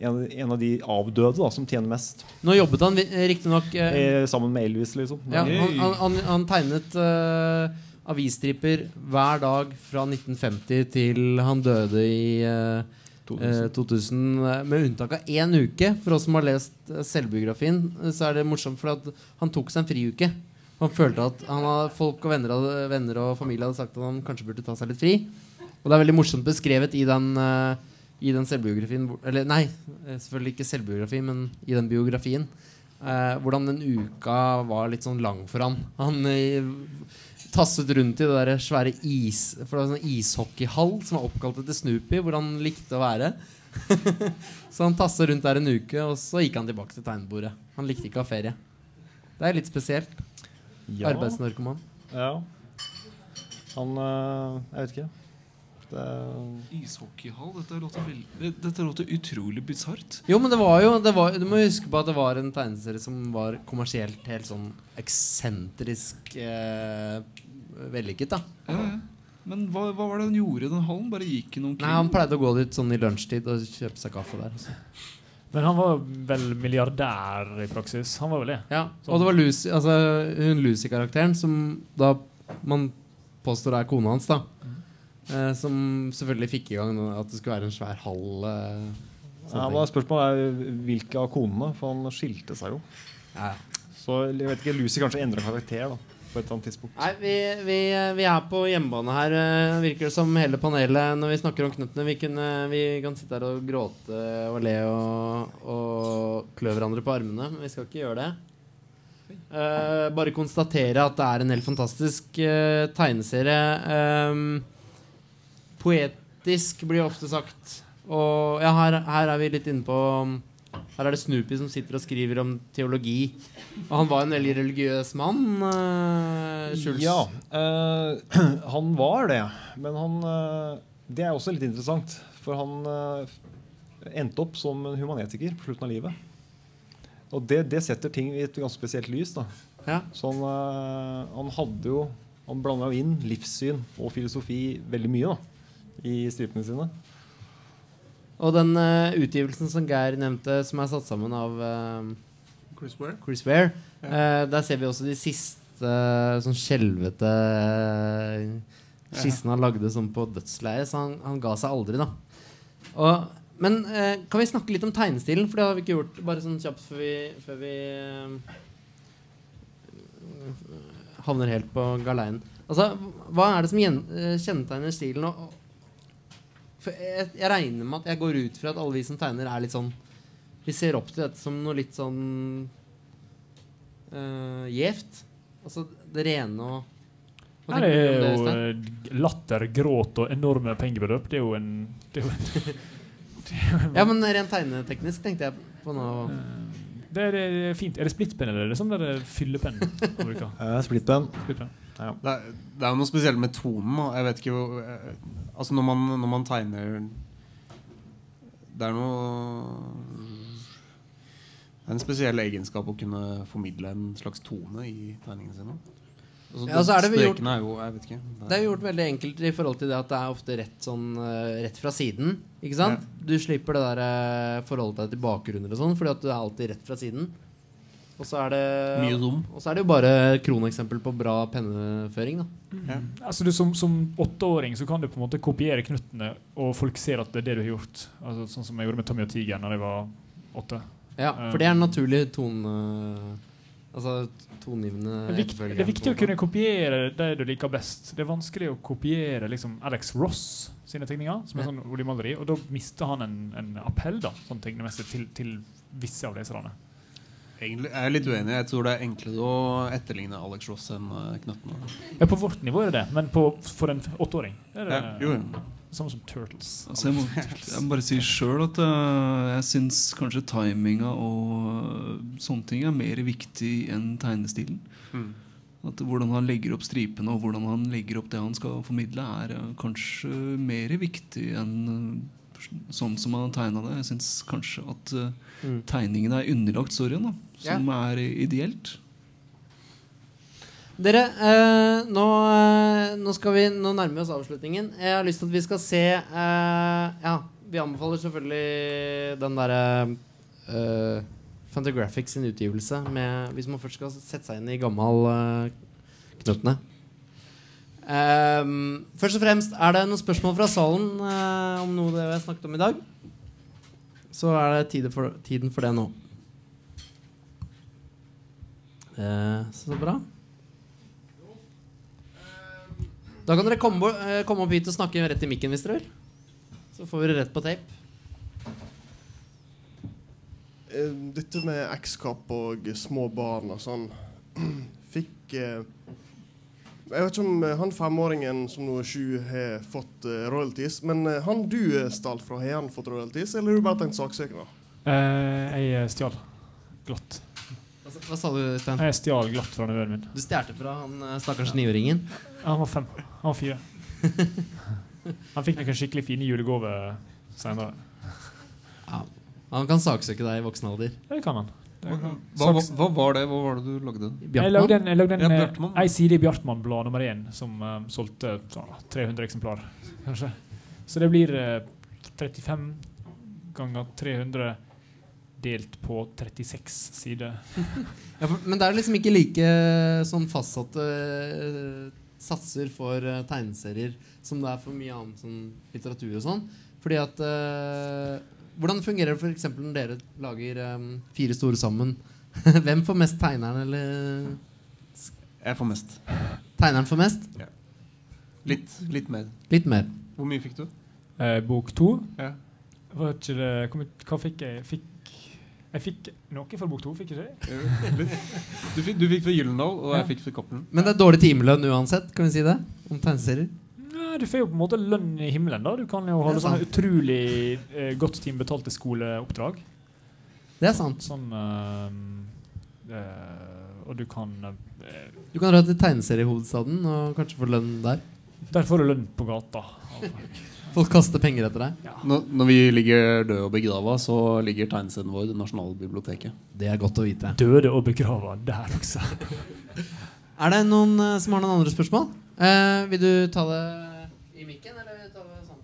en, en av de avdøde da, som tjener mest. Nå jobbet han vi- riktignok eh, Eh, sammen med Elvis, liksom. ja, han, han, han, han tegnet uh, avisstriper hver dag fra 1950 til han døde i eh, 2000. eh, 2000. eh, Med unntak av én uke. For oss som har lest eh, selvbiografien, eh, så er det morsomt for han tok seg en friuke. Han følte at han hadde, folk og venner, venner og familie hadde sagt at han kanskje burde ta seg litt fri. Og det er veldig morsomt beskrevet i den, eh, i den selvbiografien Eller nei, eh, selvfølgelig ikke selvbiografi, men i den biografien. eh, hvordan den uka var litt sånn lang for han. Han eh, tasset rundt i det der svære is For det var sånn ishockeyhall som var oppkalt etter Snoopy, hvor han likte å være. [LAUGHS] så han tasset rundt der en uke, og så gikk han tilbake til tegnebordet. Han likte ikke å ha ferie. Det er litt spesielt. Ja. Arbeidsnarkoman. Ja. Han øh, Jeg vet ikke. Det Ishockeyhall? Dette låter, vel- dette låter utrolig bisart. Jo, men det var jo det var, Du må huske på at det var en tegneserie som var kommersielt helt sånn eksentrisk eh, vellykket. da Ja, ja. Men hva, hva var det han gjorde i den hallen? Bare gikk han omkring? Nei, Han pleide å gå dit sånn i lunsjtid og kjøpe seg kaffe der. altså. Men han var vel milliardær i praksis? Han var vel det? Ja, Og det var Lucy, altså, hun Lucy-karakteren, som da man påstår er kona hans, da. Eh, som selvfølgelig fikk i gang at det skulle være en svær hall. Eh, ja, men. Spørsmålet er hvilke av konene, for han skilte seg jo. Ja. Så jeg vet ikke, Lucy kanskje endra karakter da på et eller annet tidspunkt. Nei, vi, vi, vi er på hjemmebane her, eh, virker det som hele panelet. Når vi snakker om knuttene Vi, kunne, vi kan sitte her og gråte og le og, og klø hverandre på armene, men vi skal ikke gjøre det. Uh, bare konstatere at det er en helt fantastisk uh, tegneserie. Ehm, poetisk blir ofte sagt. Og ja, her, her er vi litt inne på Her er det Snoopy som sitter og skriver om teologi. Og han var en veldig religiøs mann. Uh, Schulz. Ja, uh, [CLEARS THROAT] han var det. Men han uh, Det er også litt interessant. For han eh, endte opp som en humanetiker på slutten av livet. Og det, det setter ting i et ganske spesielt lys. da Ja. Så han, eh, han hadde jo Han blanda inn livssyn og filosofi veldig mye da i stripene sine. Og den uh, utgivelsen som Geir nevnte, som er satt sammen av uh, Chris Ware. Chris Ware, eh, der ser vi også de siste sånn skjelvete uh, skissene han lagde sånn på dødsleiet. Så han, han ga seg aldri, da. Og, men kan vi snakke litt om tegnestilen? For det har vi ikke gjort. Bare sånn kjapt før vi, før vi havner helt på galeien. Altså, hva er det som kjennetegner stilen? Og, for jeg, jeg regner med at jeg går ut fra at alle vi som tegner, er litt sånn Vi ser opp til dette som noe litt sånn uh, gjevt. Altså det rene og Hva Her er det, jo eh, latter, gråt og enorme pengebeløp. Det er jo en, det er jo en [LAUGHS] Ja, men rent tegneteknisk tenkte jeg på nå. det er, det er fint. Er det splittpenn eller er det sånn der fyllepenn? [LAUGHS] Uh, Splittpenn. Splittpenn. Ja. Det er, det er jo noe spesielt med tonen. Jeg vet ikke hvor eh, Altså når man, når man tegner Det er noe Det er en spesiell egenskap å kunne formidle en slags tone i tegningene sine. Altså, Ja, altså er det gjort- er jo Jeg vet ikke. Det er jo gjort veldig enkelt i forhold til det at det er ofte rett, sånn, eh, rett fra siden. Ikke sant? Du slipper det der eh, forholdet deg til bakgrunner og sånn, fordi at du er alltid rett fra siden. Og så er det. Og så er det jo bare kroneksempel på bra penneføring, da. Ja. Altså du Som, som åtteåring så kan du på en måte kopiere knuttene, og folk ser at det er det du har gjort. Altså Sånn som jeg gjorde med Tommy og tigeren da jeg var åtte. Ja, for det er en naturlig tone... Altså tongivende Det viktig, det er viktig å kunne kopiere det du liker best. Det er vanskelig å kopiere liksom Alex Ross sine tegninger, som er sånn oljemaleri, og da mister han en, en appell da, sånn tegnemessig til, til visse av leserne. Egentlig er jeg litt uenig. Jeg tror det er enklere å etterligne Alex Ross enn uh, Knøttene. Ja, på vårt nivå er det det, men på, for en åtteåring er det Ja, jo, jo. samme som Turtles. Altså jeg, må, jeg må bare si sjøl at uh, jeg syns kanskje timinga og eh, sånne ting er mer viktig enn tegnestilen. Mm. At Hvordan han legger opp stripene og hvordan han legger opp det han skal formidle, er uh, kanskje mer viktig enn uh, sånn som han har tegna det. Jeg syns kanskje at uh, Mm. tegningen er underlagt storyen, da, som er ideelt. Dere, eh, nå, eh, nå, skal vi, nå nærmer vi oss avslutningen. Jeg har lyst til at vi skal se eh, Ja, vi anbefaler selvfølgelig den derre uh, Fantagraphics sin utgivelse med, hvis man først skal sette seg inn i gammel uh, Knøttene. Ehm, først og fremst, er det noen spørsmål fra salen eh, om noe det vi har snakket om i dag? Så er det tiden for, tiden for det nå. Eh, så bra. Da kan dere komme, eh, komme opp hit og snakke rett i mikken hvis dere vil. Så får vi det rett på tape. Eh, Dette med X-Cup og små barn og sånn [CLEARS THROAT] Fikk Jeg vet ikke om han femåringen som nå er sju, har fått royalties. Men han du stjal fra, har han fått royalties, eller har du bare tenkt saksøkende? Eh, jeg eh, stjal glatt. Hva, sa du, Stein? Jeg stjal glatt fra nevøen min. Du stjal fra han eh, stakkars niåringen? Ja, han var fem. Han var fire. [LAUGHS] Han fikk noen skikkelig fine julegaver senere. Ja. Han kan saksøke deg i voksen alder. Det kan han. Hva, hva, hva var det Hva var det du lagde? Jeg lagde en, jeg lagde en, Ja, eh, ei side i Bjartmann-blad nummer én som eh, solgte så, 300 eksemplar, kanskje. Så det blir uh, 35 ganger 300 delt på 36 sider. [LAUGHS] Ja, men det er liksom ikke like sånn fastsatte eh, satser for eh, tegneserier som det er for mye annen sånn litteratur og sånn. Fordi at eh, Hvordan fungerer det f.eks. når dere lager fire store sammen? [LAUGHS] Hvem får mest tegneren, eller Jeg får mest. Tegneren får mest? Ja. Litt, litt mer. Litt mer. Hvor mye fikk du? Eh, bok to. Ja. Var ikke det, hva fikk jeg? Fikk, jeg fikk noe for bok to, fikk jeg ikke det? Du fikk, du fikk for Gyllendal, og jeg fikk for Cappelen. Men det er dårlig timelønn uansett, kan vi si det? Om tegneserier? Nei, du får jo på en måte lønn i himmelen. da Du kan jo Det er holde sånne utrolig eh, godt timebetalte skoleoppdrag. Det er sant. Sånn øh, øh, Og du kan øh, Du kan dra til tegneseriehovedstaden og kanskje få lønn der. Der får du lønn på gata. [LAUGHS] Folk kaster penger etter deg. Når, når vi ligger døde og begrava, så ligger tegneserien vår i Nasjonalbiblioteket. Det er godt å vite. Døde og begrava der også. [LAUGHS] Er det noen eh, som har noen andre spørsmål? Eh, vil du ta det i mikken, eller vil du ta det sånn?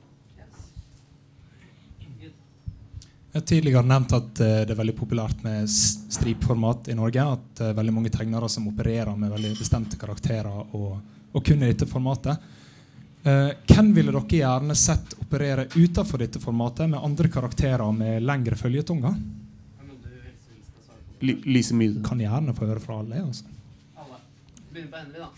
Jeg har tidligere nevnt at eh, det er veldig populært med stripformat i Norge. At det er veldig mange tegnere som opererer med veldig bestemte karakterer og, og kun i dette formatet. Eh, hvem ville dere gjerne sett operere utenfor dette formatet med andre karakterer med lengre følgetonger? Lise Myhre. Kan gjerne få høre fra alle. Altså. Begynner på Henry, da.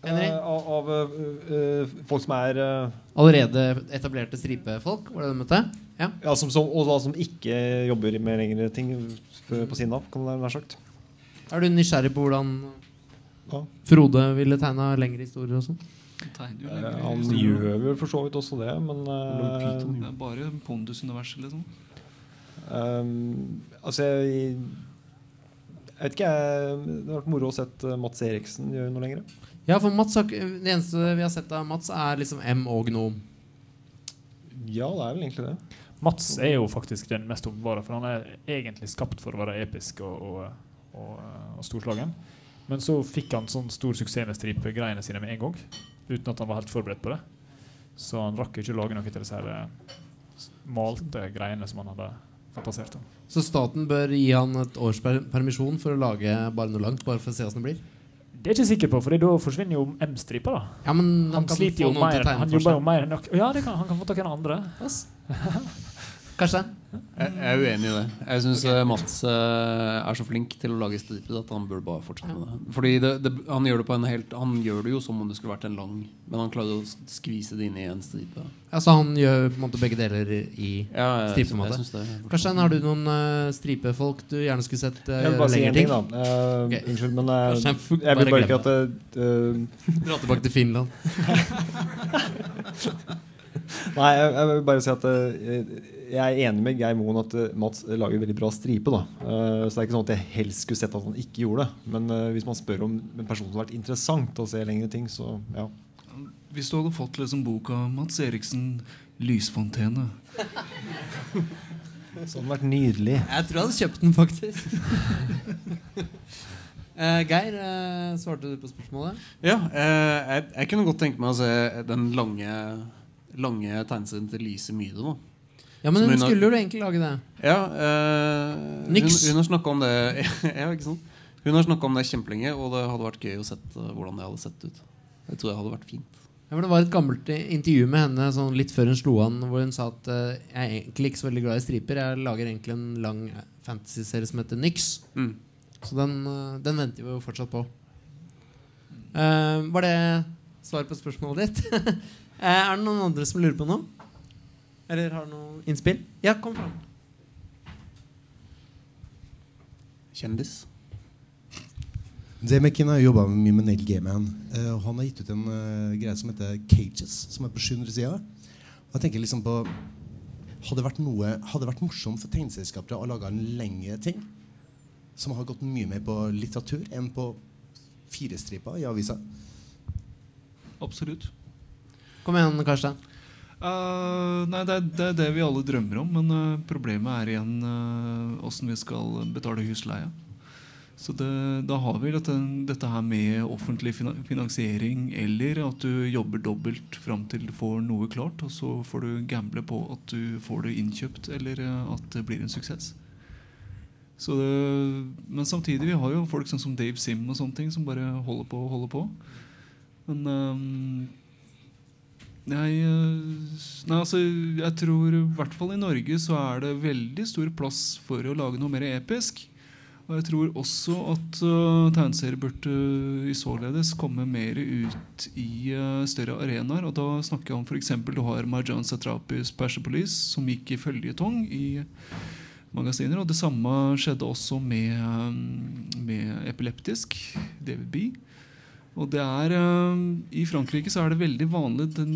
Henry? Eh, av av eh, eh, folk som er eh, Allerede etablerte stripefolk? Var det du møtte? Ja. ja, som, som, og da som ikke jobber med lengre ting på siden av, kan det være sagt. Er du nysgjerrig på hvordan Frode ville tegna lengre historier og sånn? Eh, han gjør vel for så vidt også det, men eh, Det er bare Pondus-universet, liksom. Um, altså jeg, jeg vet ikke jeg, Det har vært moro å uh, Mats Eriksen gjøre noe lenger. Ja, for Mats, har det eneste vi har sett av Mats, er liksom M og Gnom. Ja, det er vel egentlig det. Mats er jo faktisk den mest oppbevara, for han er egentlig skapt for å være episk og, og, og, og storslagen. Men så fikk han sånn stor suksess med stripegreiene sine med en gang. Uten at han var helt forberedt på det. Så han rakk ikke å lage noe til disse her eh, malte greiene som han hadde fantasert om. Så staten bør gi han et års permisjon for å lage bare noe langt, bare for å se hvordan det blir? Det er jeg ikke sikker på, for da forsvinner jo M-stripa. da Ja, men han Han kan sliter jo mer. Han jobber jo mer enn nok. Ja, det kan, han kan få tak i en andre. Kanskje. Jeg, jeg er uenig i det. Jeg syns Mats eh, er så flink til å lage striper at han burde bare fortsette med det. Fordi det, det, han, gjør det på en helt, han gjør det jo som om det skulle vært en lang, men han klarer å skvise det inn i en stripe. Altså Så han gjør på en måte begge deler i Ja, jeg- jeg det. Karstein, har du noen uh, stripefolk du gjerne skulle sett uh, Jeg vil bare si en ting, da. Uh, okay. Unnskyld, men uh, Karstein, f- jeg vil bare bare ikke at uh, Dra tilbake til Finland. [LAUGHS] Nei, jeg, jeg vil bare si at eh, jeg er enig med Geir Moen at eh, Mats lager veldig bra stripe. Da. Eh, så det er ikke sånn at jeg helst skulle sett at han ikke gjorde det. Men hvis man spør om en person som har vært interessant å se lengre ting, så ja. Hvis du hadde fått liksom boka Mats Eriksen 'Lysfontene' Så hadde det vært nydelig. Jeg tror jeg hadde kjøpt den, faktisk. [LAUGHS] Eh, Geir, svarte du på spørsmålet? Ja, eh, jeg, jeg kunne godt tenke meg å se den lange, lange tegneserien til Lise Myhre. nå. Ja, men hun, hun skulle jo egentlig lage det. Ja, eh, hun, Niks. hun har snakka om det [LAUGHS] Ja, ikke sant? Hun har snakka om det kjempelenge, og det hadde vært gøy å sett eh, hvordan det hadde sett ut. Jeg tror det hadde vært fint. Ja, for det var et gammelt intervju med henne sånn litt før hun slo an, hvor hun sa at eh, jeg er egentlig ikke så veldig glad i striper. Jeg lager egentlig en lang fantasyserie fantasy-serie som heter Nyx. Mm. Så den, eh, den venter vi jo fortsatt på. Uh, var det svar på spørsmålet ditt? [LAUGHS] Eh, er det noen andre som lurer på noe? Eller har noe innspill? Ja, kom fram. Kjendis. Jay McKinn har jobba mye med Neil Gaiman. Uh, han har gitt ut en uh, greie som heter Cages, som er på 700 sider. Jeg tenker liksom på Hadde det vært noe Hadde vært morsomt for tegneselskapet å lage en lengre ting som har gått mye mer på litteratur enn på firestriper i avisa? Absolutt. Kom igjen, Karstein. Uh, nei, det er, det er det vi alle drømmer om, men uh, problemet er igjen uh, vi skal betale husleie. Så det, da har vi dette, dette her med offentlig finansiering, eller at du jobber dobbelt fram til du får noe klart, og så får du gamble på at du får det innkjøpt, eller eh, at det blir en suksess. Det, men samtidig, vi har jo folk sånn som Dave Sim og sånne ting som bare holder på og holder på. Men ehm, jeg, eh, nei, altså, jeg tror i hvert fall i Norge så er det veldig stor plass for å lage noe mer episk. Og jeg tror også at uh, tegneserier burde uh, i således komme mer ut i uh, større arenaer. Og da snakker jeg om f.eks. du har Marjan Satrapis Persepolis, som gikk i føljetong i magasiner. Og det samme skjedde også med, med Epileptisk, DVB. Og det er, eh, I Frankrike så er det veldig vanlig den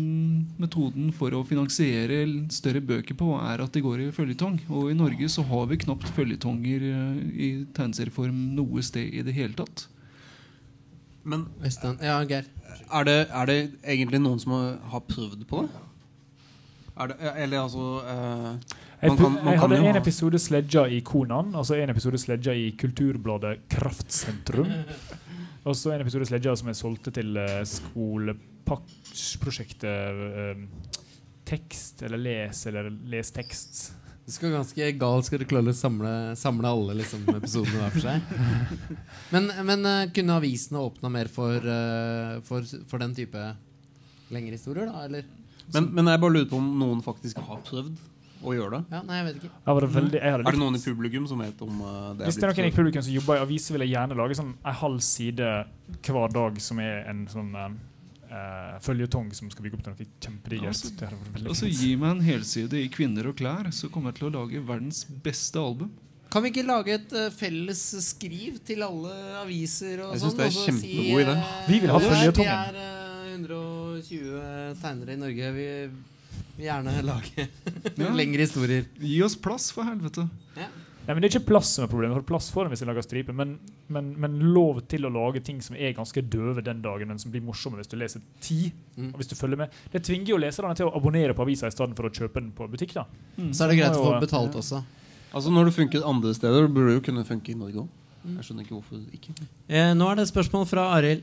metoden for å finansiere større bøker på er at de går i føljetong. Og i Norge så har vi knapt føljetonger eh, i tegneserieform noe sted i det hele tatt. Men ja, Geir. Er det, er det egentlig noen som har- prøvd på det? Er det eller altså eh, man kan, man jeg hadde en episode sledja i Konan, altså en episode sledja i kulturbladet Kraftsentrum. Og så en episode sledja som jeg solgte til uh, skolepakkprosjektet eh, Tekst eller Les eller Les tekst. Du skal ganske galt skal du klare å samle, samle alle liksom, episodene hver for seg. [LAUGHS] Men, men eh, kunne avisene åpna mer for, eh, for, for den type lengre historier, da? Eller? men, men jeg bare lurer på om noen faktisk har prøvd å gjøre det. Ja, nei, jeg vet ikke. Ja, var det veldig- jeg hadde er det noen i publikum som vet om uh, det Hvis det er noen i publikum som jobber i avis, vil jeg gjerne lage sånn en halv side hver dag som er en sånn uh, føljetong som skal bygge opp til noe kjempedigert. Altså, altså, gi meg en helside i Kvinner og klær, så kommer jeg til å lage verdens beste album. Kan vi ikke lage et uh, felles skriv til alle aviser og Jeg synes sånn? det er kjempegod idé. Uh, Vi vil ha føljetongen. Vi er uh, 120 tegnere i Norge. Vi vil gjerne lage [LAUGHS] Ja. lengre historier. Gi oss plass, for helvete. Nei, men Det er ikke plass som er problemet. For plass får en hvis jeg lager striper, men, men, men lov til å lage ting som er ganske døve den dagen, men som blir morsomme hvis du leser ti. Mm. Og hvis du følger med. Det tvinger jo leserne til å abonnere på avisa i stedet for å kjøpe den på butikk. da. Så er det greit å få jo- betalt også. Altså Når det funker andre steder, burde det jo kunne funke i Norge òg. Mm. Jeg skjønner ikke hvorfor ikke. Eh, nå er det et spørsmål fra Arild.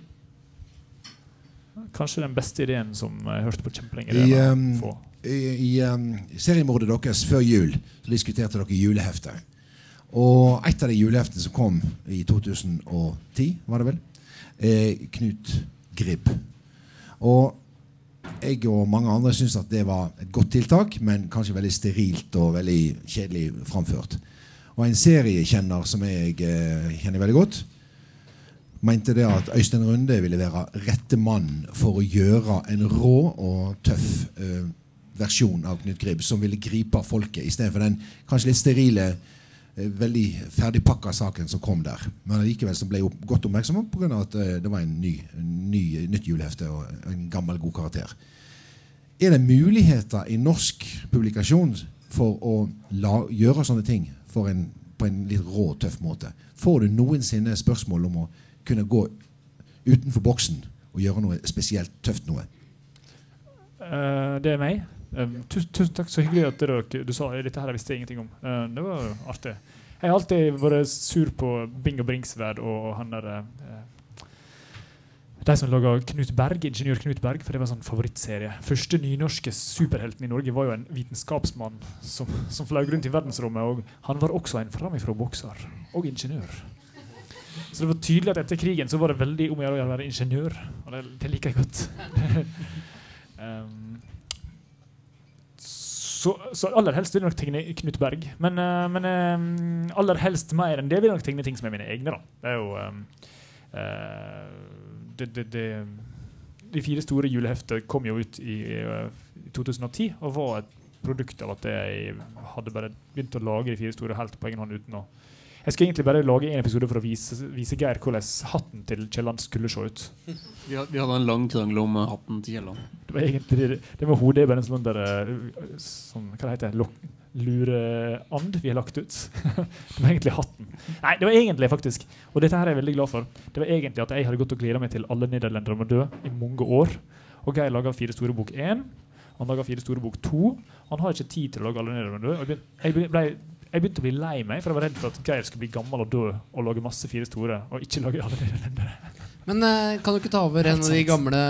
Kanskje den beste ideen som jeg hørte på kjempelenge. I, um, få. I, um, seriemordet deres før jul så diskuterte dere julehefter. Og et av de juleheftene som kom i 2010, var det vel, er Knut Gribb. Og jeg og mange andre syns at det var et godt tiltak, men kanskje veldig sterilt og veldig kjedelig framført. Og en seriekjenner som jeg eh, kjenner veldig godt, mente det at Øystein Runde ville være rette mann for å gjøre en rå og tøff eh, versjon av Knut Gribb, som ville gripe folket, istedenfor den kanskje litt sterile, eh, veldig ferdigpakka saken som kom der. Men likevel som ble opp, godt oppmerksom pga. at eh, det var en ny, ny, nytt julehefte og en gammel, god karakter. Er det muligheter i norsk publikasjon for å la, gjøre sånne ting en, på en litt rå, tøff måte? Får du noensinne spørsmål om å kunne gå utenfor boksen og gjøre noe spesielt tøft noe? Uh, det er meg. Um, tusen, tusen takk, så hyggelig at dere, du sa dette her visste jeg ingenting om. Uh, det var artig. Jeg har alltid vært sur på Bing og Bringsværd og han derre uh, De som laga Knut Berg, ingeniør Knut Berg, for det var sånn favorittserie. Første nynorske superhelten i Norge var jo en vitenskapsmann som, som fløy rundt i verdensrommet. Og han var også en framifrå bokser og ingeniør. Så det var tydelig at etter krigen så var det veldig om å gjøre å være ingeniør. Og det, det liker jeg godt. um, [LAUGHS] så, så aller helst vil jeg nok tegne Knut Berg. Men, eh, men eh, aller helst mer enn det vil jeg nok tegne ting som er mine egne. da. Det er jo um, uh, det, det, det, De fire store juleheftene kom jo ut i, i 2010 og var et produkt av at jeg hadde bare begynt å lage de fire store helt på egen hånd uten å Jeg skulle egentlig bare lage en episode for å vise, vise Geir hvordan hatten til Kielland skulle se ut. [LAUGHS] Vi, had- vi hadde en lang krangel om eh, hatten til Kielland. Det var egentlig det, var hodet i bare en sånn der eh, sånn, Hva det lok- Lureand vi har lagt ut. [LAUGHS] det var egentlig hatten. Nei, det var egentlig faktisk Og dette her er jeg veldig glad for. Det var egentlig at jeg hadde gått og gleda meg til alle nederlendere må dø i mange år. Og Geir laga Fire store bok 1. Han laga Fire store bok 2. Han har ikke tid til å lage alle nederlendere må dø. Jeg ble, Jeg, ble, jeg begynte å bli lei meg, for jeg var redd for at Geir skulle bli gammel og dø og lage masse Fire store, og ikke lage alle nederlendere. Men eh, kan du ikke ta over en av de gamle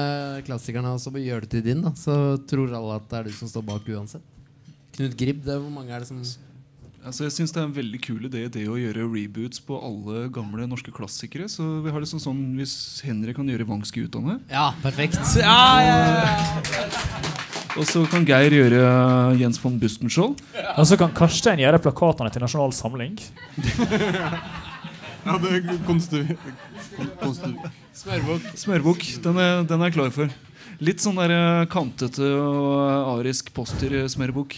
klassikerne og så gjøre det til din? da Så tror alle at det er du som står bak uansett. Knut Gribb, det er hvor mange er det som Altså, jeg synes det er en veldig kul idé det å gjøre reboots på alle gamle norske klassikere. Så vi har liksom sånn Hvis Henrik kan gjøre Vangsgutane Ja, perfekt. [LAUGHS] Ja, ja, [LAUGHS] Og så kan Geir gjøre Jens von Bustenskjold. Og så kan Karstein gjøre plakatene til Nasjonal Samling. Ja, det er konstu... konstu Smørbukk. Smørbukk. Den er, den er jeg klar for. Litt sånn der eh, kantete og arisk poster-smørbukk.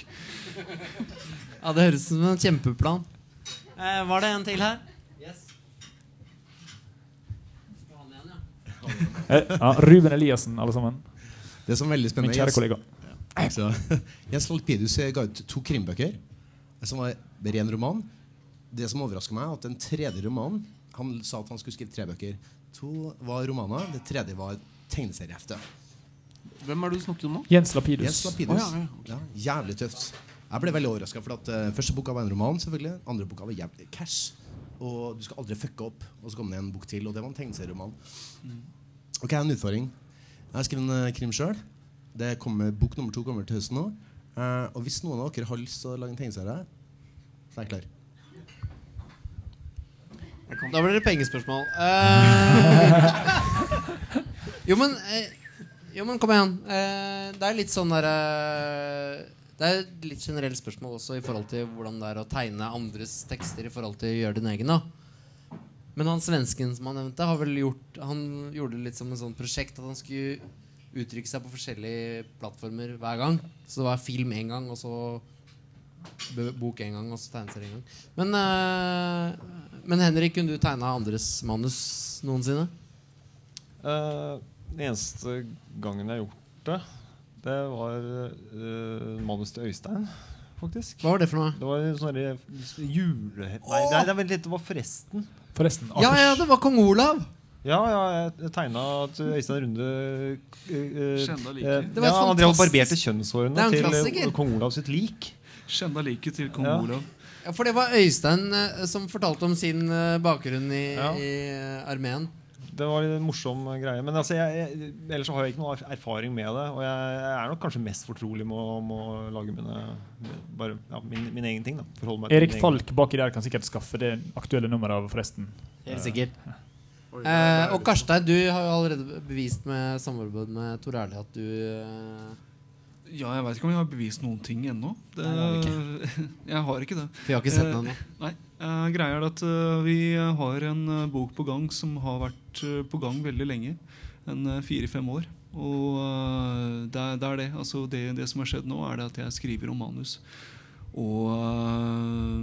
Ja, det høres ut som en kjempeplan. Eh, var det en til her? Eh, ja, Ruben Eliassen, alle sammen. Det som er veldig spennende Min kjære kollega. Så, [LAUGHS] Jens Lalpidus ga ut to krimbøker som var ren roman. Det som overraska meg, at den tredje romanen Han sa at han skulle skrive tre bøker. To var romaner, det tredje var tegneseriehefte. Hvem er det du snakker om nå? Jens Lapidus. Jens Lapidus. Oh, ja, ja, jævlig tøft. Jeg ble veldig overraska, for at uh, første boka var en roman. selvfølgelig Andre boka var jævlig cash. Og du skal aldri fucke opp. Og så kom det en bok til, og det var en tegneserieroman. Ok, en utfordring. Jeg har skrevet en uh, krim sjøl. Bok nummer to kommer til høsten nå. Uh, og hvis noen av dere har lyst til å lage en tegneserie, så er jeg klar. Da blir det pengespørsmål. Uh, [LAUGHS] jo, men eh, Jo, men kom igjen. Uh, det er litt sånn der eh, Det er et litt generelt spørsmål også i forhold til hvordan det er å tegne andres tekster i forhold til å gjøre din egen. da Men han svensken som han nevnte, har vel gjort Han gjorde det litt som en sånn prosjekt at han skulle uttrykke seg på forskjellige plattformer hver gang. Så det var film én gang, og så bok en gang, og så tegneserie en gang. Men, uh, men Henrik, kunne du tegna andres manus noensinne? Uh, den eneste gangen jeg har gjort det, det var uh, manus til Øystein, faktisk. Hva var det for noe? Det var en sånn jule... Nei, det, det, litt, det var forresten. Forresten. Ja, ja, det var kong Olav! Ja, ja, jeg tegna at Øystein Runde uh, uh, like. Det var ja, Han drev og barberte er kjønnshårene til eh, kong Olav sitt lik. Skjønna liket til kong Ja. Olav. Ja, For det var Øystein uh, som fortalte om sin eh, bakgrunn i, Ja. i armeen. Det var en morsom greie. Men altså, jeg, jeg, ellers så har jeg ikke noe er- erfaring med det. Og jeg, jeg er nok kanskje mest fortrolig med å, med å lage mine, bare, ja, min, min egen ting. Da. Meg Erik Falk baki der kan sikkert skaffe det aktuelle nummeret av Forresten. Helt sikkert. Eh, og Karstein, du har jo allerede bevist med samarbeid med Tor Erle at du eh, Ja, jeg veit ikke om jeg har bevist noen ting ennå. Det- Nei, [LAUGHS] jeg har ikke det. For jeg har ikke sett den ennå. Nei. Eh, greia er at eh, vi har en eh, bok på gang som har vært eh, på gang veldig lenge. En eh, fire-fem år. Og eh, det, det er det. Altså det, det som har skjedd nå, er det at jeg skriver om manus. Og eh,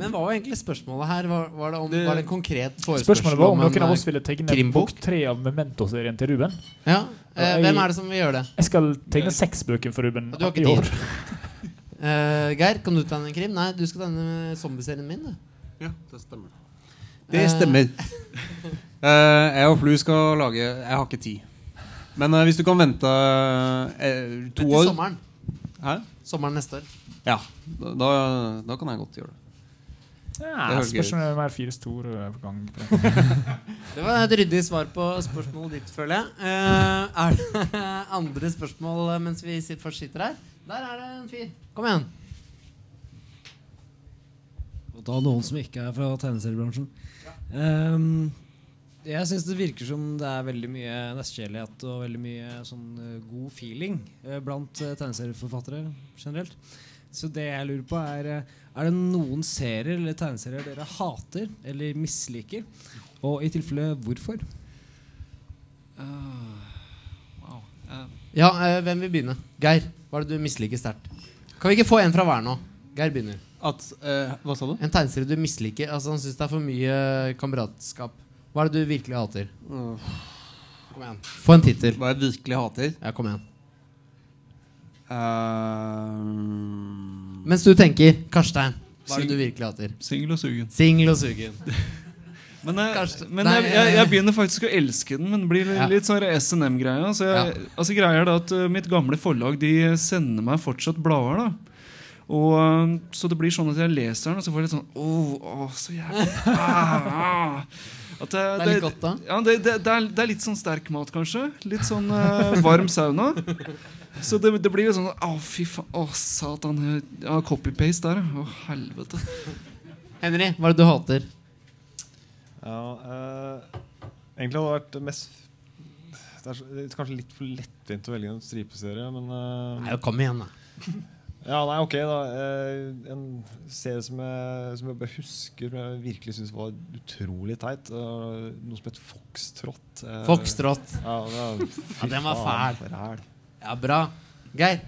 Men hva var egentlig spørsmålet her? Var, var, det, om, Det- var det en konkret forespørsel Spørsmålet var om en, noen av eh, oss ville tegne bok tre av Memento-serien til Ruben. Ja, eh, Hvem er det som vil gjøre det? Jeg skal tegne seks bøker for Ruben Du har i år. [LAUGHS] Eh, Geir, kan du tegne en krim? Nei, du skal tegne zombieserien min. Du. Ja, det stemmer. Det stemmer. uh, jeg og Flu skal lage Jeg har ikke tid. Men uh, hvis du kan vente uh, to Til år sommeren. Hæ? Sommeren neste år. Ja. Da, da, kan jeg godt gjøre det. Ja, spørs om det er fire stor på gang. [LAUGHS] Det var et ryddig svar på spørsmålet ditt, føler jeg. Uh, er det [LAUGHS] andre spørsmål mens vi sitter, først sitter her? Der er det en fyr. Kom igjen. Og da noen som ikke er fra tegneseriebransjen. Ehm, jeg syns det virker som det er veldig mye nestekjærlighet og veldig mye sånn eh, god feeling eh, blant tegneserieforfattere generelt. Så det jeg lurer på, er eh, Er det noen serier eller tegneserier dere hater eller misliker? Og i tilfelle hvorfor? wow. uh. Ja, uh, hvem vil begynne? Geir, hva er det du misliker sterkt? Kan vi ikke få en fra hver nå? Geir begynner. At, eh, hva sa du? En tegneserie du misliker. Altså Han syns det er for mye kameratskap. Hva er det du virkelig hater? Kom igjen. Få en tittel. Hva jeg virkelig hater? Ja, kom igjen. Eh, Mens du tenker, Karstein, hva er det du virkelig hater? Singel og sugen. Singel og sugen. [LAUGHS] Men, jeg, men jeg, jeg, jeg begynner faktisk å elske den, men det blir litt sånn SNM-greia. Så altså greia er da at uh, Mitt gamle forlag De sender meg fortsatt blader. da og, uh, Så det blir sånn at jeg leser den, og så får jeg litt sånn Åh, oh, så jævlig ah, ah. At Det er litt godt, da? Ja, det, det, det, er, det er litt sånn sterk mat, kanskje. Litt sånn uh, varm sauna. Så det, det blir jo sånn Å, fy faen. Å, satan. Ja, copy-paste der, ja. Å, helvete. Henry, hva er det du hater? Ja, eh, egentlig hadde det vært mest Det er så, det er kanskje litt for lettvint å velge en stripeserie, men eh, Nei, kom igjen, da. Ja, nei, ok, da. Eh, en serie som jeg, som jeg bare husker, som jeg virkelig syns var utrolig teit. eh, noe som het Foxtrot. Eh, Foxtrot. Ja, det Ja, den var faen, fæl. Ja, bra. Geir?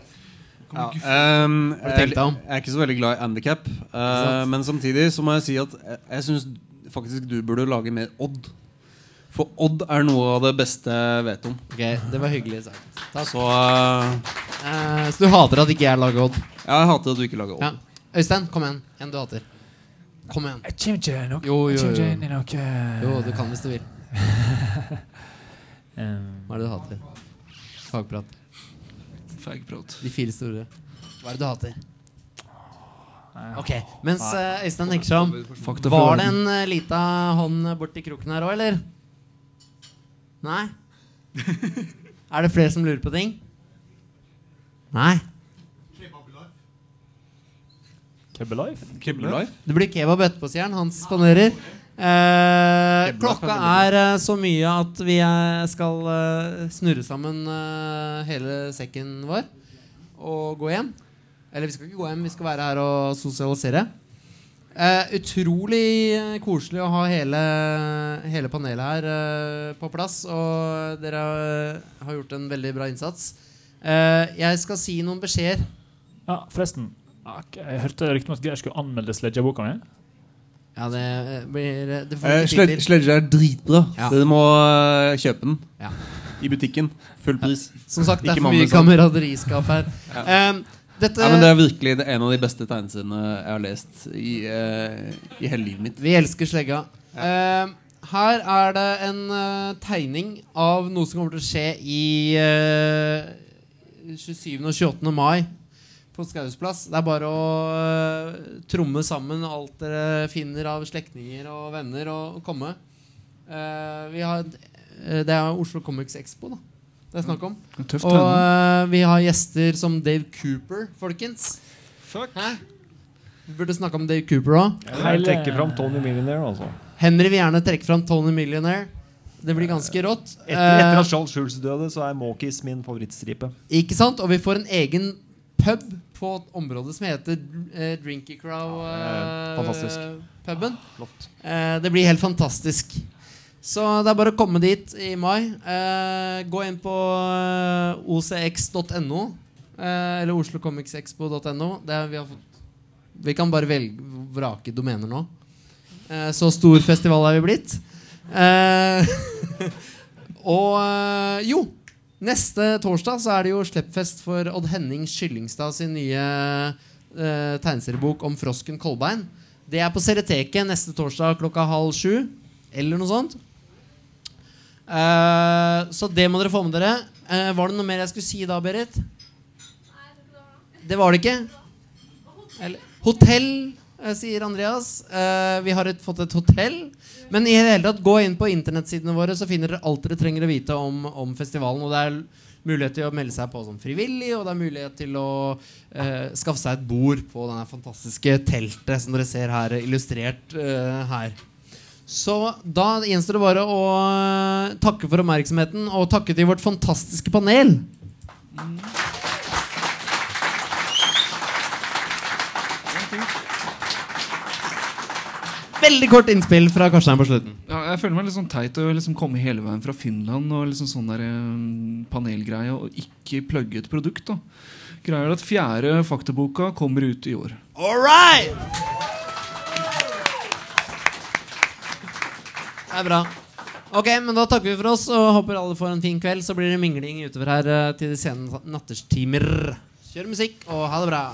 Ja, ehm, har du jeg, jeg er ikke så veldig glad i handikap. Uh, men samtidig så må jeg si at jeg, jeg syns faktisk du burde lage mer Odd. For Odd er noe av det beste jeg vet om. Ok, Det var hyggelig sagt. Takk. Så, uh, uh, så du hater at ikke jeg lager Odd? Ja, jeg hater at du ikke lager Odd. Ja. Øystein, kom igjen. En du hater. Kom igjen. Jeg kommer ikke nok Jo, jo, jo. Jo, du kan hvis du vil. Um, [LAUGHS] Hva er det du hater? Fagprat. Fagprat. De fire store. Hva er det du hater? Ok, Mens eh, Øystein tenker seg om, var det en uh, lita hånd borti kroken her òg, eller? Nei? [LAUGHS] er det flere som lurer på ting? Nei? Keba Life? Det blir kebab etterpå, sier han. Han spanderer. Eh, klokka er eh, så mye at vi eh, skal eh, snurre sammen eh, hele sekken vår og gå hjem. Eller vi skal ikke gå hjem, vi skal være her og sosialisere. Eh, utrolig koselig å ha hele, hele panelet her på plass. Og dere har gjort en veldig bra innsats. Eh, jeg skal si noen beskjeder. Ja, forresten. Jeg hørte rykte om at Geir skulle anmelde sledgeboka mi. Ja, det eh, blir det får Eh, sled, er dritbra. Ja. Dere må eh, kjøpe den Ja. i butikken. Full pris. Som sagt, det er for mye kameraderiskap her. Um, dette, Ja, men det er virkelig det en av de beste tegneseriene jeg har lest i, uh, i hele livet mitt. Vi elsker slegga. Uh, her er det en uh, tegning av noe som kommer til å skje i eh, 27. og 28. mai på Skaus plass. Det er bare å uh, tromme sammen alt dere finner av slektninger og venner, og, komme. Uh, vi har, eh, det er Oslo Comics Expo, da. Det er snakk om. En Og eh, vi har gjester som Dave Cooper, folkens. Hæ? Vi burde snakke om Dave Cooper òg. Jeg trekker fram Tony Millionaire, altså. Henry vil gjerne trekke fram Tony Millionaire. Det blir ganske rått. Etter, etter at Charles Schulz døde, så er Mawkis min favorittstripe. ikke sant? Og vi får en egen pub på et område som heter eh, Drinky Crow. eh, fantastisk. puben. Flott. Eh, det blir helt fantastisk. Så det er bare å komme dit i mai. Eh, gå inn på eh, ocx.no. Eh, eller oslocomicsexpo.no. Det Vi, vi kan bare velge vrake domener nå. Eh, så stor festival er vi blitt. Eh, [LAUGHS] og eh, jo, neste torsdag så er det jo slippfest for Odd Henning Skyllingstad sin nye eh, tegneseriebok om frosken Kolbein. Det er på Cereteket neste torsdag klokka halv sju. Eller noe sånt. Eh, så det må dere få med dere. Eh, var det noe mer jeg skulle si da, Berit? Det var det ikke. Eller, hotell, sier Andreas. Eh, vi har et, fått et hotell. Men i det hele tatt, gå inn på internettsidene våre, så finner dere alt dere trenger å vite om, om festivalen. Og det er mulighet til å melde seg på som frivillig, og det er mulighet til å eh, skaffe seg et bord på denne fantastiske teltet som dere ser her illustrert eh, her. Så da gjenstår det bare å eh, takke for oppmerksomheten, og takke til vårt fantastiske panel. Veldig kort innspill fra Karstein på slutten. Ja, jeg føler meg litt sånn teit å liksom komme hele veien fra Finland og liksom sånn der um, panelgreie og ikke plugge et produkt. da Greia er at fjerde faktaboka kommer ut i år. All right! Det er bra. Ok, men Da takker vi for oss og håper alle får en fin kveld. Så blir det mingling utover her eh, til de sene natterstimer. Kjør musikk og ha det bra.